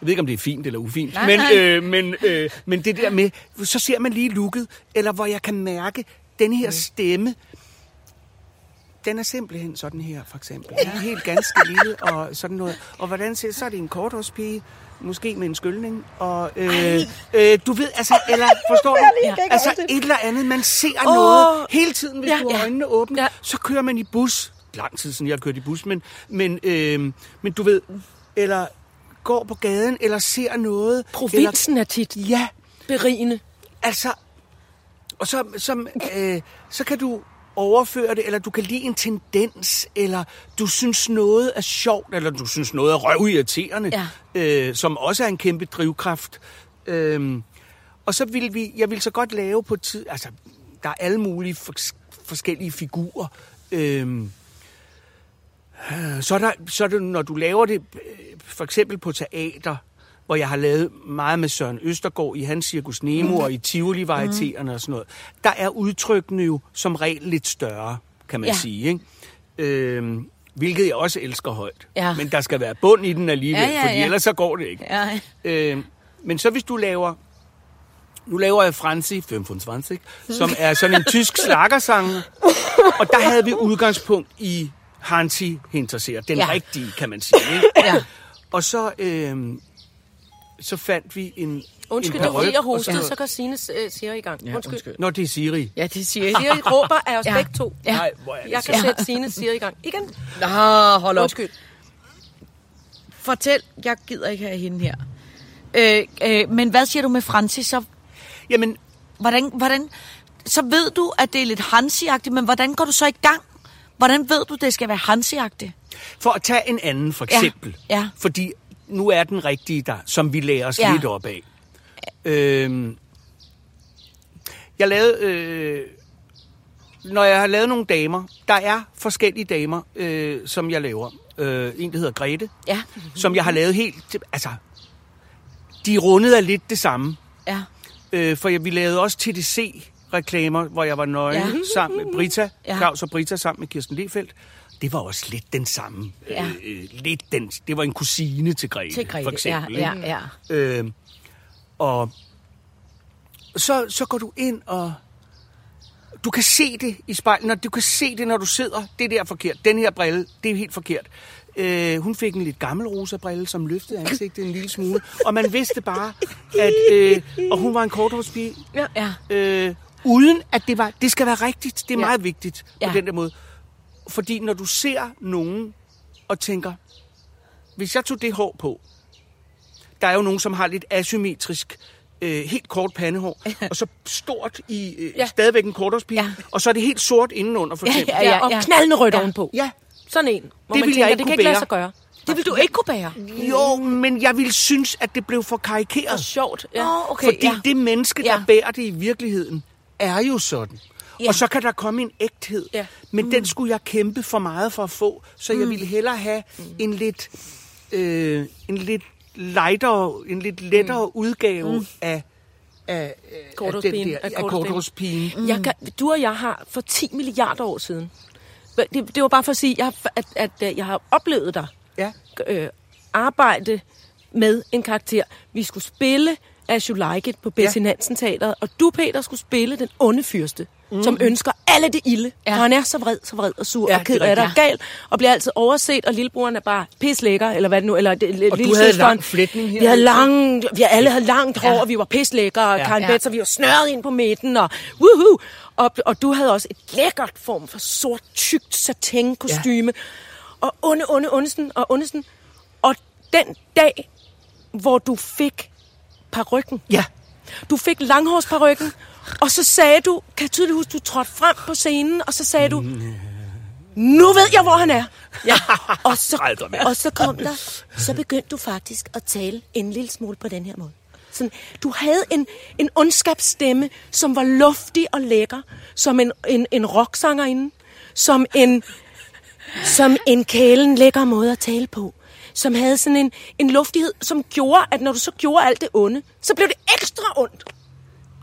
jeg ved ikke, om det er fint eller ufint, Nej, men, nej. øh, men, øh, men det der med, så ser man lige looket, eller hvor jeg kan mærke, den her stemme, den er simpelthen sådan her, for eksempel. Den er helt ganske lille og sådan noget. Og hvordan ser så er det en korthårspige, måske med en skyldning, og øh, øh, du ved, altså, eller forstår du? Altså et eller andet, man ser oh. noget hele tiden, hvis Ja. ja, du har Ja. øjnene åbne, Ja. ja. så kører man i bus. Lang tid siden jeg har kørt i bus, men, men, øh, men du ved, eller går på gaden, eller ser noget. Provinsen er tit Eller, ja, berigende. altså, og så, så, øh, så kan du overføre det, eller du kan lide en tendens, eller du synes noget er sjovt, eller du synes noget er røvirriterende, Ja. øh, som også er en kæmpe drivkraft. Øhm, og så vil vi, jeg vil så godt lave på tid, altså, der er alle mulige fors- forskellige figurer. Øh, så er, der, så er det, når du laver det, øh, for eksempel på teater, hvor jeg har lavet meget med Søren Østergaard i hans Cirkus Nemo mm. og i Tivoli-varietererne og sådan noget, der er udtrykkene jo som regel lidt større, kan man Ja. sige. Ikke? Øhm, hvilket jeg også elsker højt. Ja. Men der skal være bund i den alligevel, Ja, ja, fordi ja. ellers så går det ikke. Ja. Øh, men så hvis du laver... Nu laver jeg Franzi 25, som er sådan en tysk slagersanger. Og der havde vi udgangspunkt i Hansi Hinterseer. Den Ja. rigtige, kan man sige. Ikke? Ja. Og så, øh, så fandt vi en Undskyld, en det var jeg hostede, så- kan Signe øh, siger i gang. Ja, undskyld. undskyld. Nå, det er Siri. Ja, det siger jeg. Siri råber af os Ja. begge to. Ja. Nej, hvor er det Jeg kan sætte Signe siger i gang. Igen. Nå, hold op. Undskyld. Fortæl, jeg gider ikke have hende her. Øh, øh, men hvad siger du med Francis? Så, Jamen, hvordan, hvordan, så ved du, at det er lidt hansiagtigt, men hvordan går du så i gang? Hvordan ved du, det skal være hansiagtigt? for at tage en anden for Ja, eksempel. ja. Fordi nu er den rigtige der, som vi lærer os Ja. ja. lidt op af. Øhm, jeg lavede... Øh, når jeg har lavet nogle damer, der er forskellige damer, øh, som jeg laver. Øh, en, der hedder Grete, Ja. som jeg har lavet helt... Altså, de rundede er lidt det samme. Ja. Øh, for jeg, vi lavede også TDC-reklamer, hvor jeg var nøgen Ja. sammen med Brita, Ja. Claus og Brita sammen med Kirsten Lefeldt. Det var også lidt den samme. Ja. Øh, øh, lidt den, det var en kusine til Grete, Til Grete. for eksempel. ja, ja, ja. Øh, og så, så går du ind og... Du kan se det i spejlet, når du kan se det, når du sidder. Det der er forkert. Den her brille, det er helt forkert. Øh, hun fik en lidt gammel rosa brille, som løftede ansigtet en lille smule. Og man vidste bare, at... Øh, og hun var en korthårspige. ja. ja. Øh, uden at det var... Det skal være rigtigt. Det er Ja. meget vigtigt Ja. på den der måde. Fordi når du ser nogen og tænker, hvis jeg tog det hår på, der er jo nogen, som har lidt asymmetrisk, øh, helt kort pandehår, og så stort i øh, Ja. stadigvæk en korthårspige, Ja. og så er det helt sort indenunder, for eksempel. Ja, Ja, ja, og ja. knaldende rødt Ja. ovenpå. ja. Sådan en. Hvor Det man jeg tænker, ikke det kan ikke lade sig gøre. Det vil du ikke kunne bære. Jo, men jeg ville synes, at det blev for karikeret. Sjovt. Ja. Åh, okay, Fordi ja. det menneske, der ja. bærer det i virkeligheden, er jo sådan. Ja. Og så kan der komme en ægthed. Ja. Men mm. den skulle jeg kæmpe for meget for at få. Så jeg ville hellere have en lidt, øh, en lidt lightere, en lidt lettere mm. udgave mm. af, af, af, den Korthårspigen. der, Af af. Mm. Jeg kan, du og jeg har for 10 milliarder år siden. Det, det var bare for at sige, jeg, at, at, at jeg har oplevet dig Ja. øh, arbejde med en karakter. Vi skulle spille As You Like It på Bessie Ja. Nansen Teateret, og du, Peter, skulle spille den onde fyrste, mm. som ønsker alle det ilde. Ja. Ja. For han er så vred, så vred og sur Ja, ja, og ked af det og gal, og bliver altid overset, og lillebroren er bare pislækker, eller hvad det nu, eller det, Og du havde lang flætning her. Vi havde lang, vi alle havde langt hår, Ja. og vi var pislækker, og Ja. Karen Ja. Betts, og vi var snørret ind på midten, og woohoo! Og, og du havde også et lækkert form for sort, tykt satin-kostyme. Og onde, onde, ondesen og ondesen. Og den dag, hvor du fik parykken, Ja. du fik langhårsparykken, og så sagde du, kan jeg tydeligt huske, du trådte frem på scenen, og så sagde du, nu ved jeg, hvor han er. Ja. Og, så, og så kom der, så begyndte du faktisk at tale en lille smule på den her måde. Sådan, du havde en, en ondskabsstemme, som var luftig og lækker, som en, en, en rocksangerinde, som en, som en kælen lækker måde at tale på, som havde sådan en, en luftighed, som gjorde, at når du så gjorde alt det onde, så blev det ekstra ondt.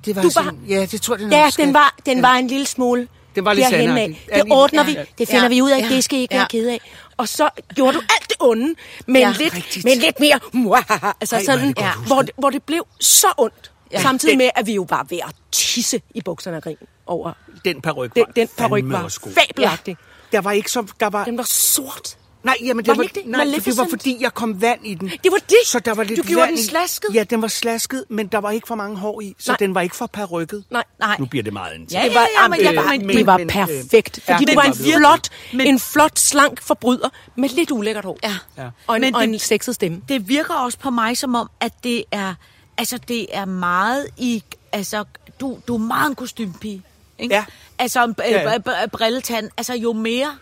Det var Du sådan, var- ja, det tror jeg, den Ja, også den var, den var en lille smule Den var lidt derhen af. Ja, Det ordner ja, vi. ja. Det finder Ja, vi ud af. ja, Det skal I ikke ja. være ked af. Og så gjorde du alt det onde, men, Ja, lidt, rigtigt. men lidt mere... muahaha. Altså Ej, sådan, det ja, hvor, det- hvor det blev så ondt. Ja. Samtidig med, at vi jo var ved at tisse i bukserne af grin over Den paryk den, var den paryk fandme var fabelagtig. Der var ikke så... Der var, Den var sort. Nej, jamen, det Var var, det? nej, det var fordi, jeg kom vand i den. Det var det? Så der var lidt Du gjorde vand den i- slasket? Ja, den var slasket, men der var ikke for mange hår i, så Nej. den var ikke for parrykket. Nej. Nej. Nu bliver det meget internt. Ja, Det var, ja, ja, men jeg- det var, men- det var perfekt. ja, Fordi den du var en flot, Men- en flot, slank forbryder med lidt ulækkert hår. Ja. Ja. Og en, Men og det- en sexet stemme. det virker også på mig som om, at det er, altså det er meget i, altså du, du er meget en kostymepige, ikke? Ja. Altså en Ja, ja. ja, ja. brilletand, altså jo mere,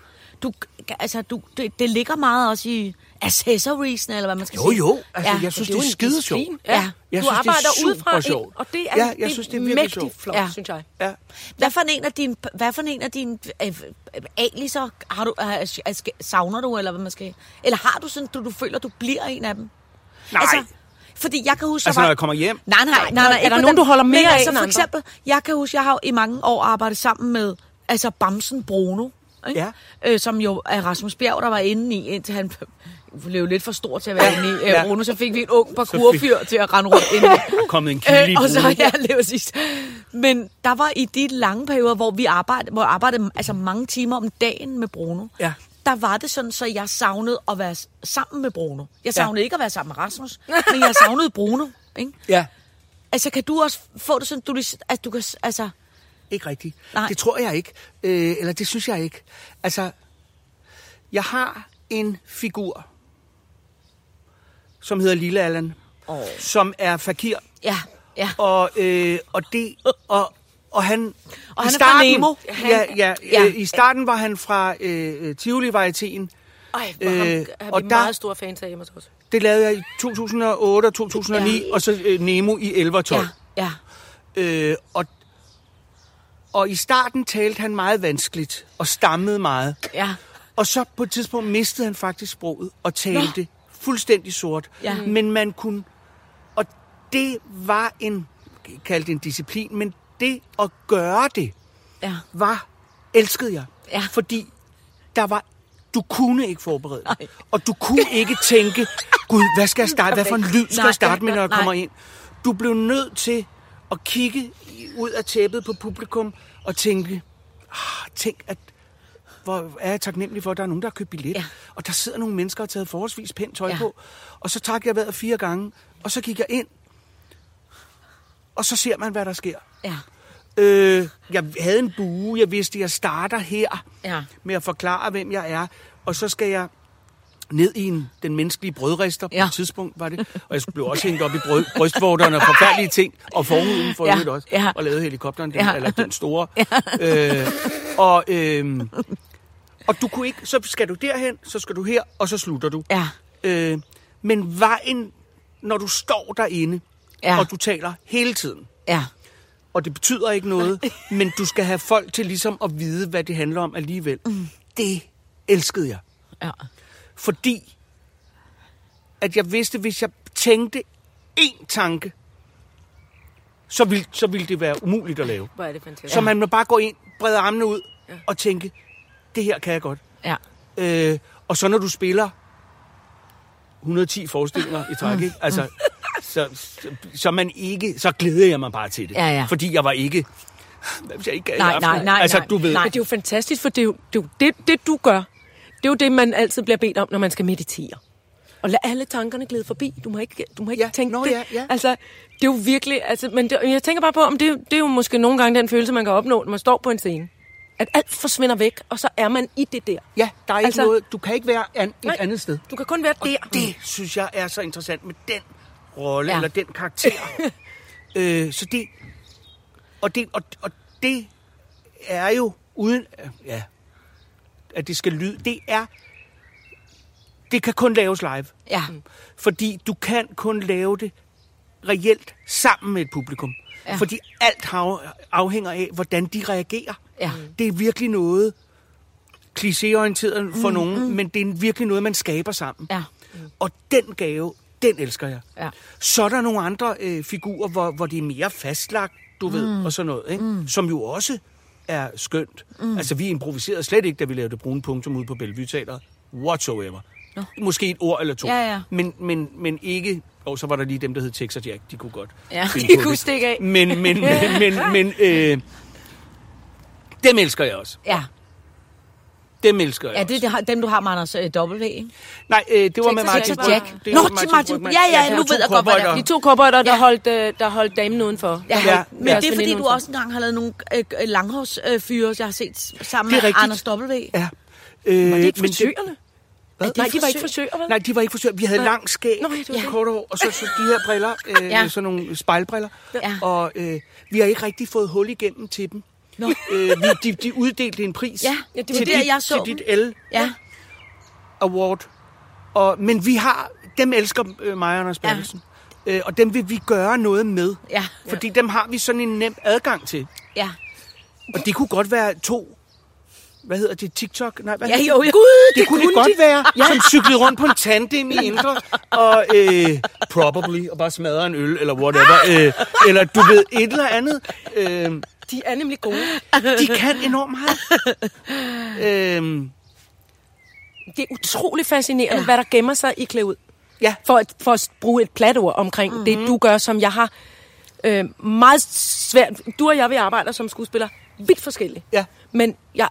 du, altså du, det, det ligger meget også i accessoriesne, eller hvad man skal Jo, sige. jo. Altså, Ja. jeg synes, det det er er jo en skide sjovt. Ja. Jeg du synes, det er arbejder super udefra, sjovt. og det er, Ja, jeg det er synes, det er virkelig mægtigt sjovt. flot, Ja. synes jeg. Ja. Hvad for en af dine, hvad for en af dine øh, aliser har du, øh, savner du, eller hvad man skal, eller har du sådan, du, du føler, du bliver en af dem? Nej. Altså, fordi jeg kan huske, Altså, der når var... jeg kommer hjem? Nej, nej, nej. nej, Er ikke der nogen, du holder mere af altså, end for eksempel, jeg kan huske, jeg har jo i mange år arbejdet sammen med altså Bamsen Bruno. Ikke? Ja. Øh, som jo er Rasmus Bjerg, der var inde i, indtil han blev lidt for stor til at være inde i øh, Ja. Bruno. Så fik vi en ung parkourfyr til at rende rundt inde i. Kommet en kilde Øh, og så, ja, lige præcis. Men der var i de lange perioder, hvor vi arbejdede, hvor jeg arbejdede altså mange timer om dagen med Bruno, Ja. der var det sådan, så jeg savnede at være sammen med Bruno. Jeg Ja. savnede ikke at være sammen med Rasmus, men jeg savnede Bruno. Ikke? Ja, Altså, kan du også få det sådan, du, at du kan, altså, ikke rigtigt. Nej. Det tror jeg ikke. Øh, eller det synes jeg ikke. Altså, jeg har en figur, som hedder Lille Allan, Åh. som er fakir. ja, ja. Og, øh, og det... Og, og han... Og i han er Nemo. Ja, ja, Ja. ja. Øh, I starten var han fra øh, Tivoli-varietéen. Ej, hvor ham, Øh, er vi og der- meget store fans af hjemme hos os. Det lavede jeg i 2008 og 2009, Ja. ja. og så øh, Nemo i 11 og 12. ja, ja. Øh, og, og i starten talte han meget vanskeligt og stammede meget. Ja. Og så på et tidspunkt mistede han faktisk sproget og talte Nå. fuldstændig sort. Ja. Men man kunne... Og det var en... kaldt en disciplin, men det at gøre det, Ja. var... Elskede jeg. Ja. Fordi der var... Du kunne ikke forberede dig. Og du kunne ikke tænke, Gud, hvad skal jeg starte? Hvad for en lyd skal Nej, jeg starte med, når jeg nej. kommer ind? Du blev nødt til at kigge ud af tæppet på publikum og tænke, ah, tænk, at hvor er jeg taknemmelig for, at der er nogen, der har købt billet. Ja. Og der sidder nogle mennesker og har taget forholdsvis pænt tøj ja. på. Og så trak jeg vejret fire gange, og så gik jeg ind. Og så ser man, hvad der sker. Ja. Øh, jeg havde en bue, jeg vidste, at jeg starter her Ja. med at forklare, hvem jeg er. Og så skal jeg ned i en, den menneskelige brødrester på Ja. et tidspunkt, var det. Og jeg blev også hængt op i brød, brystvorterne og forfærdelige ting. Og forhuden for Ja, også. ja. Og lavede helikopteren, den, ja. eller den store. Ja. Øh, og, øh, og du kunne ikke, så skal du derhen, så skal du her, og så slutter du. Ja. Øh, men vejen, når du står derinde, Ja. og du taler hele tiden, Ja. og det betyder ikke noget, men du skal have folk til ligesom at vide, hvad det handler om alligevel. Mm. Det elskede jeg. Ja. Fordi at jeg vidste, hvis jeg tænkte én tanke, så ville, så ville det være umuligt at lave. Hvor er det fantastisk. Så man må bare gå ind, brede armene ud og tænke, det her kan jeg godt. Ja. Øh, og så når du spiller 110 forestillinger i træk, ikke? Altså, så, så, så, man ikke, så glæder jeg mig bare til det. Ja, ja. Fordi jeg var ikke... Hvad hvis jeg ikke Nej, nej, nej, Altså, nej. du ved... Nej. Det er jo fantastisk, for det, er jo, det, er jo det, det du gør, det er jo det, man altid bliver bedt om, når man skal meditere. Og lad alle tankerne glide forbi. Du må ikke, du må ikke Ja, tænke nå det. ja, ja. Altså, det er jo virkelig... Altså, men det, jeg tænker bare på, om det, det er jo måske nogle gange den følelse, man kan opnå, når man står på en scene. At alt forsvinder væk, og så er man i det der. Ja, der er ikke Altså- noget... Du kan ikke være an, et Nej. andet sted. Du kan kun være Og der. det synes jeg er så interessant med den rolle, ja. eller den karakter. øh, så det og, det... og, og det er jo uden... Ja, at det skal lyde... Det er... Det kan kun laves live. Ja. Fordi du kan kun lave det reelt sammen med et publikum. Ja. Fordi alt afhænger af, hvordan de reagerer. Ja. Det er virkelig noget klichéorienteret for mm, nogen, mm. men det er virkelig noget, man skaber sammen. Ja. Og den gave, den elsker jeg. Ja. Så er der nogle andre øh, figurer, hvor, hvor det er mere fastlagt, du mm. ved, og sådan noget, ikke? Mm. som jo også er skønt. Mm. Altså, vi improviserede slet ikke, da vi lavede brune punktum ude på Bellevue Teater. Whatsoever. No. Måske et ord eller to. Ja, ja. Men, men, men ikke Og så var der lige dem, der hed Texas Jack. De kunne godt Ja, de kunne det. stikke af. Men, men, men, men, men øh, dem elsker jeg også. Ja, Dem elsker jeg ja det er har- dem, du har med Anders øh, W, ikke? Nej, øh, det var med Texas Martin Jack. Det Nå, til Martin- ja, ja, nu ved jeg godt, hvad det er. De to cowboyder, der, Ja. holdt, øh, der holdt damen udenfor. Ja, Ja. Men det er fordi, du også engang har lavet nogle øh, langhårsfyre, jeg har set sammen med. Anders W. Ja. Øh, Var det ikke men det- frisørerne? Er det Nej, de var ikke frisør? frisører, vel? Nej, de var ikke forsøgt. Vi havde Nej. lang skæg, Nå, ja, ja. kort hår, og så, så de her briller, øh, ja. sådan nogle spejlbriller. Ja. Og øh, vi har ikke rigtig fået hul igennem til dem. Nå. Øh, vi, de, de uddelte en pris Ja, ja, det var til, der, dit, jeg så til dit L Ja, Award. Og, men vi har, dem elsker øh, mig og Anders Ja. Øh, og dem vil vi gøre noget med. ja, Fordi dem har vi sådan en nem adgang til. ja. Og det kunne godt være to... Hvad hedder det? TikTok? Nej, hvad Ja, jo, jo. det, det kunne det godt være, ja. som cyklede rundt på en tandem i Indre, og øh, probably, og bare smadre en øl, eller whatever. Øh, eller du ved, et eller andet. Øh, De er nemlig gode. de kan enormt meget. Øh, Det er utrolig fascinerende, ja. hvad der gemmer sig i klæud. ja, For at, for at bruge et platord omkring mm-hmm. det, du gør, som jeg har øh, meget svært... Du og jeg, vi arbejder som skuespiller vidt forskelligt. ja. Men jeg,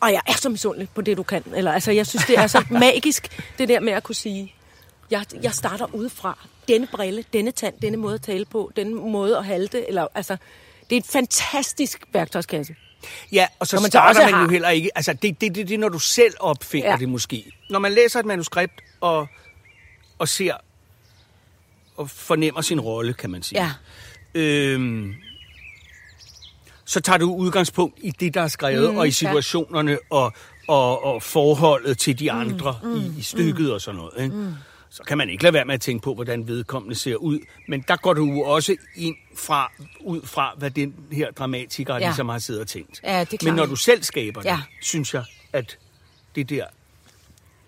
og jeg er så misundelig på det, du kan. Eller, altså, jeg synes, det er så magisk, det der med at kunne sige, jeg, jeg starter udefra. Denne brille, denne tand, denne måde at tale på, denne måde at halte. Eller, altså, det er et fantastisk værktøjskasse. Ja, og så Når man starter man jo har- heller ikke... Altså, det, det, det, det er, når du selv opfinder ja. Ja. det måske. Når man læser et manuskript og, og ser og fornemmer sin rolle, kan man sige. Ja. Øhm, så tager du udgangspunkt i det, der er skrevet, mm, og i situationerne, ja. og, og, og forholdet til de andre mm, mm, i, i stykket mm, og sådan noget. Ikke? Mm. Så kan man ikke lade være med at tænke på, hvordan vedkommende ser ud. Men der går du jo også ind fra, ud fra, hvad den her dramatiker ja. Ligesom har siddet og tænkt. Ja, det Men når du selv skaber det, Ja. synes jeg, at det der,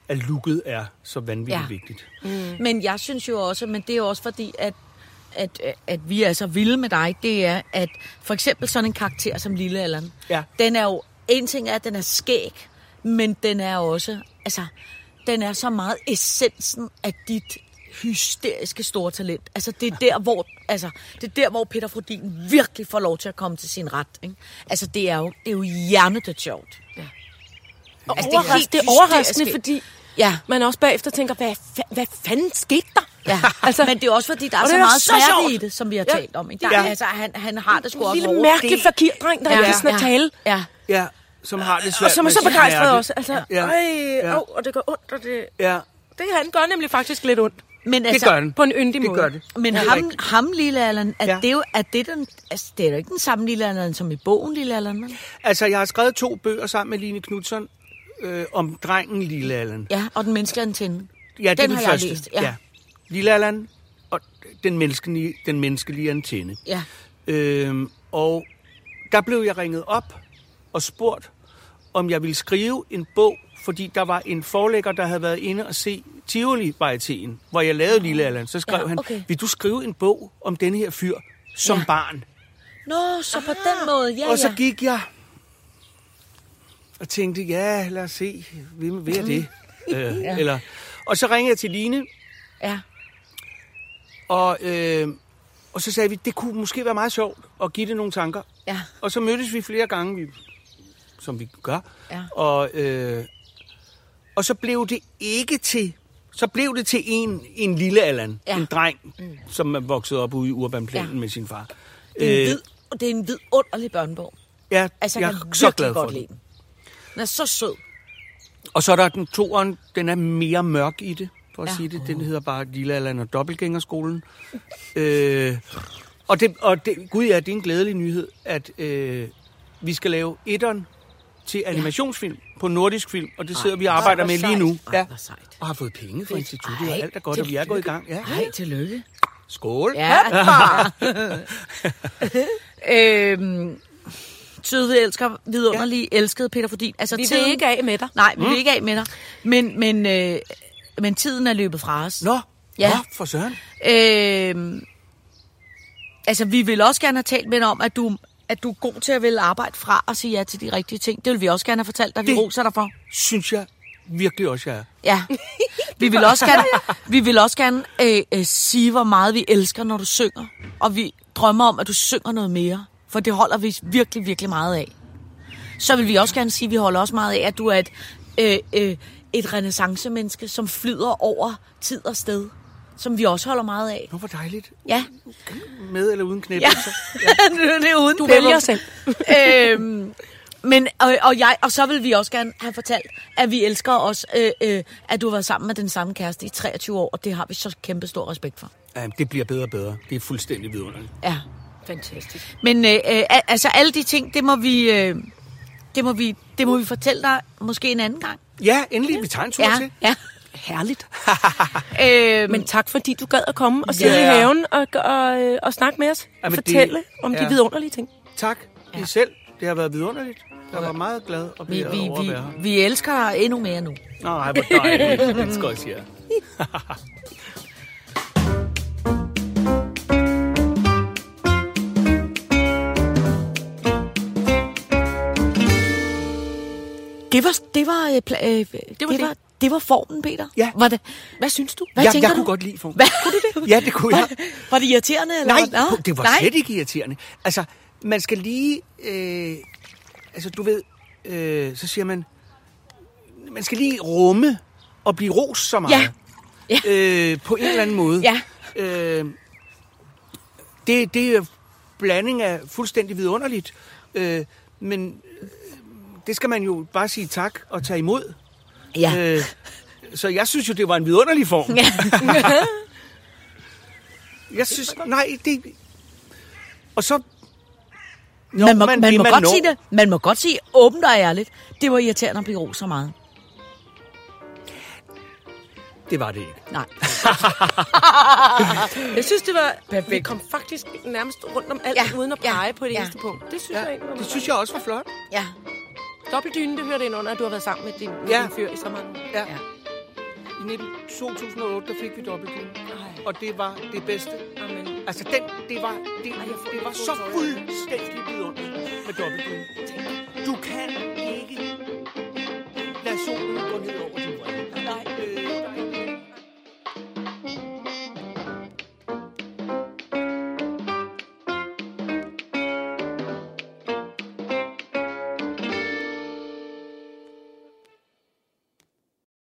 at looket er så vanvittigt Ja. vigtigt. Men jeg synes jo også, men det er også fordi, at, at, at vi er så vilde med dig, det er, at for eksempel sådan en karakter som Lille Allan, Ja. den er jo, en ting er, at den er skæg, men den er også, altså, den er så meget essensen af dit hysteriske store talent. Altså, det er der, hvor, altså, det er der, hvor Peter Frodin virkelig får lov til at komme til sin ret. Ikke? Altså, det er jo, det er jo hjernedødt sjovt. Ja. Og Altså, det er helt det er overraskende, fordi Ja. man også bagefter tænker, hvad, hvad fanden skete der? Ja, altså, men det er også fordi, der er så er meget smerte i det, som vi har Ja. talt om. Ikke? Der, Ja. altså, han, han har det sgu En også lille hårdt. mærkelig Det- fakirdreng, der ja, ikke ja. tale. Ja, Ja, som har det Og svært som er så begejstret også. Altså, Ja. ja. Ja. Åh, og det gør ondt, og det... Ja, Det han gør nemlig faktisk lidt ondt. men det altså, gør den. På en yndig Det måde. gør det. Men Det ham, rigtigt. ham lille Allan, er Ja. ja. det jo, er det, den, altså, det er jo ikke den samme lille Allan, som i bogen lille Allan, vel? Altså, jeg har skrevet to bøger sammen med Line Knudsen øh, om drengen Lille Allan. Ja, og den menneskelige antenne. Ja, det er Den den har jeg første. læst, ja. Lille Allan og den menneskelige, den menneskelige antenne. Ja. Øhm, og der blev jeg ringet op og spurgt, om jeg ville skrive en bog, fordi der var en forlægger, der havde været inde og se tivoli varieteen hvor jeg lavede Lille Allan. Så skrev Ja, han, okay. vil du skrive en bog om denne her fyr som Ja. barn? Nå, så på den måde, ja, og så gik jeg og tænkte, ja, lad os se, hvem jeg det? øh, Ja. eller, og så ringede jeg til Line, ja. og, øh, og så sagde vi, det kunne måske være meget sjovt at give det nogle tanker. Ja. Og så mødtes vi flere gange, vi, som vi gør. Ja. Og, øh, og så blev det ikke til... Så blev det til en, en lille Allan, Ja. en dreng, mm. som er vokset op ude i Urbanplanen Ja. med sin far. Det er en, Øh, vid, det er en vidunderlig børnebog. ja, Altså, jeg jeg er så glad for godt den. den. Den er så sød. Og så er der den toeren, den er mere mørk i det, for at ja. Ja. sige det. Den hedder bare Lille Allan og Dobbeltgængerskolen. øh, og det, og det, gud ja, det er en glædelig nyhed, at øh, vi skal lave etteren til animationsfilm på nordisk film, og det sidder vi og arbejder med lige nu. Ej, sejt. Og har fået penge fra instituttet, og Ej, alt er godt, og vi er gået i gang. Ja. Hej, tillykke. Skål! Ja. øhm, søde elsker, vidunderlige, ja. elskede Peter Fordin. Altså, Vi tiden, vil ikke af med dig. Nej, vi vil ikke af med dig. Men, men, øh, men tiden er løbet fra os. Nå, Ja. Nå, for søren. Øhm, altså, vi vil også gerne have talt med dig om, at du, at du er god til at vælge arbejde fra og sige ja til de rigtige ting. Det vil vi også gerne have fortalt dig. Vi Det- roser dig for. Synes jeg virkelig også, jeg er. Ja. Vi vil også gerne, vi vil også gerne øh, øh, sige, hvor meget vi elsker, når du synger. Og vi drømmer om, at du synger noget mere. For det holder vi virkelig, virkelig meget af. Så vil vi også gerne sige, at vi holder også meget af, at du er et, øh, øh, et renaissancemenneske, som flyder over tid og sted. Som vi også holder meget af. Nå, hvor dejligt. Ja, Med eller uden knæp. ja. det er uden Du vælger selv. øhm, men, og, og, jeg, og så vil vi også gerne have fortalt, at vi elsker os, øh, øh, at du har været sammen med den samme kæreste i 23 år, og det har vi så kæmpe stor respekt for. Ja, det bliver bedre og bedre. Det er fuldstændig vidunderligt. Ja. Fantastisk. Men øh, øh, al- altså alle de ting, det må vi, øh, det må vi, det må vi fortælle dig måske en anden gang. Ja, endelig. Vi tager en tur Ja, til. ja. Herligt. Øh, Men tak, fordi du gad at komme og sidde Ja. i haven og, og, øh, og snakke med os. Jamen, Og det- fortælle om de ja. vidunderlige ting. Tak. I selv. Det har været vidunderligt. Jeg var meget glad og vi, blive vi, at vi, være her. vi elsker dig endnu mere nu. Nej, hvor dejligt. Det skal også sige. Det var, det var, øh, øh, det, var det, det. var, var formen, Peter. Ja. Var det, Hvad synes du? hvad Jeg, tænker jeg du? kunne godt lide formen. Hvad? Kunne du det? Ja, det kunne jeg. Var, var det irriterende? Eller? Nej? Nå, det var nej. slet ikke irriterende. Altså, man skal lige... Øh, altså, du ved, øh, så siger man... Man skal lige rumme og blive ros så meget. Ja. Øh, på en eller anden måde. Ja. Øh, det, det er blanding af fuldstændig vidunderligt. Øh, men øh, det skal man jo bare sige tak og tage imod. Ja. Øh, så jeg synes jo, det var en vidunderlig form. ja. Jeg synes, nej, det... Og så... Nå, man må, man, man må man godt når. sige det. Man må godt sige åbent og ærligt. Det var irriterende at blive ros så meget. Det var det ikke. Nej. Jeg synes, det var... Perfekt. Vi kom faktisk nærmest rundt om alt, Ja, ja. uden at ja, pege på det ja. eneste punkt. Det synes Ja, jeg egentlig var det synes jeg også var flot. Ja. Dobbeltdyne, det hørte ind under, at du har været sammen med din, Ja. din fyr i så mange år. Ja. Ja. I 19 2008, der fik vi dobbeltdyne. Og det var det bedste. Amen. Altså, den, det var, det, Ej, det var så fuldstændig vidunderligt med dobbeltdyne. Du kan ikke lade solen gå ned over din vrede.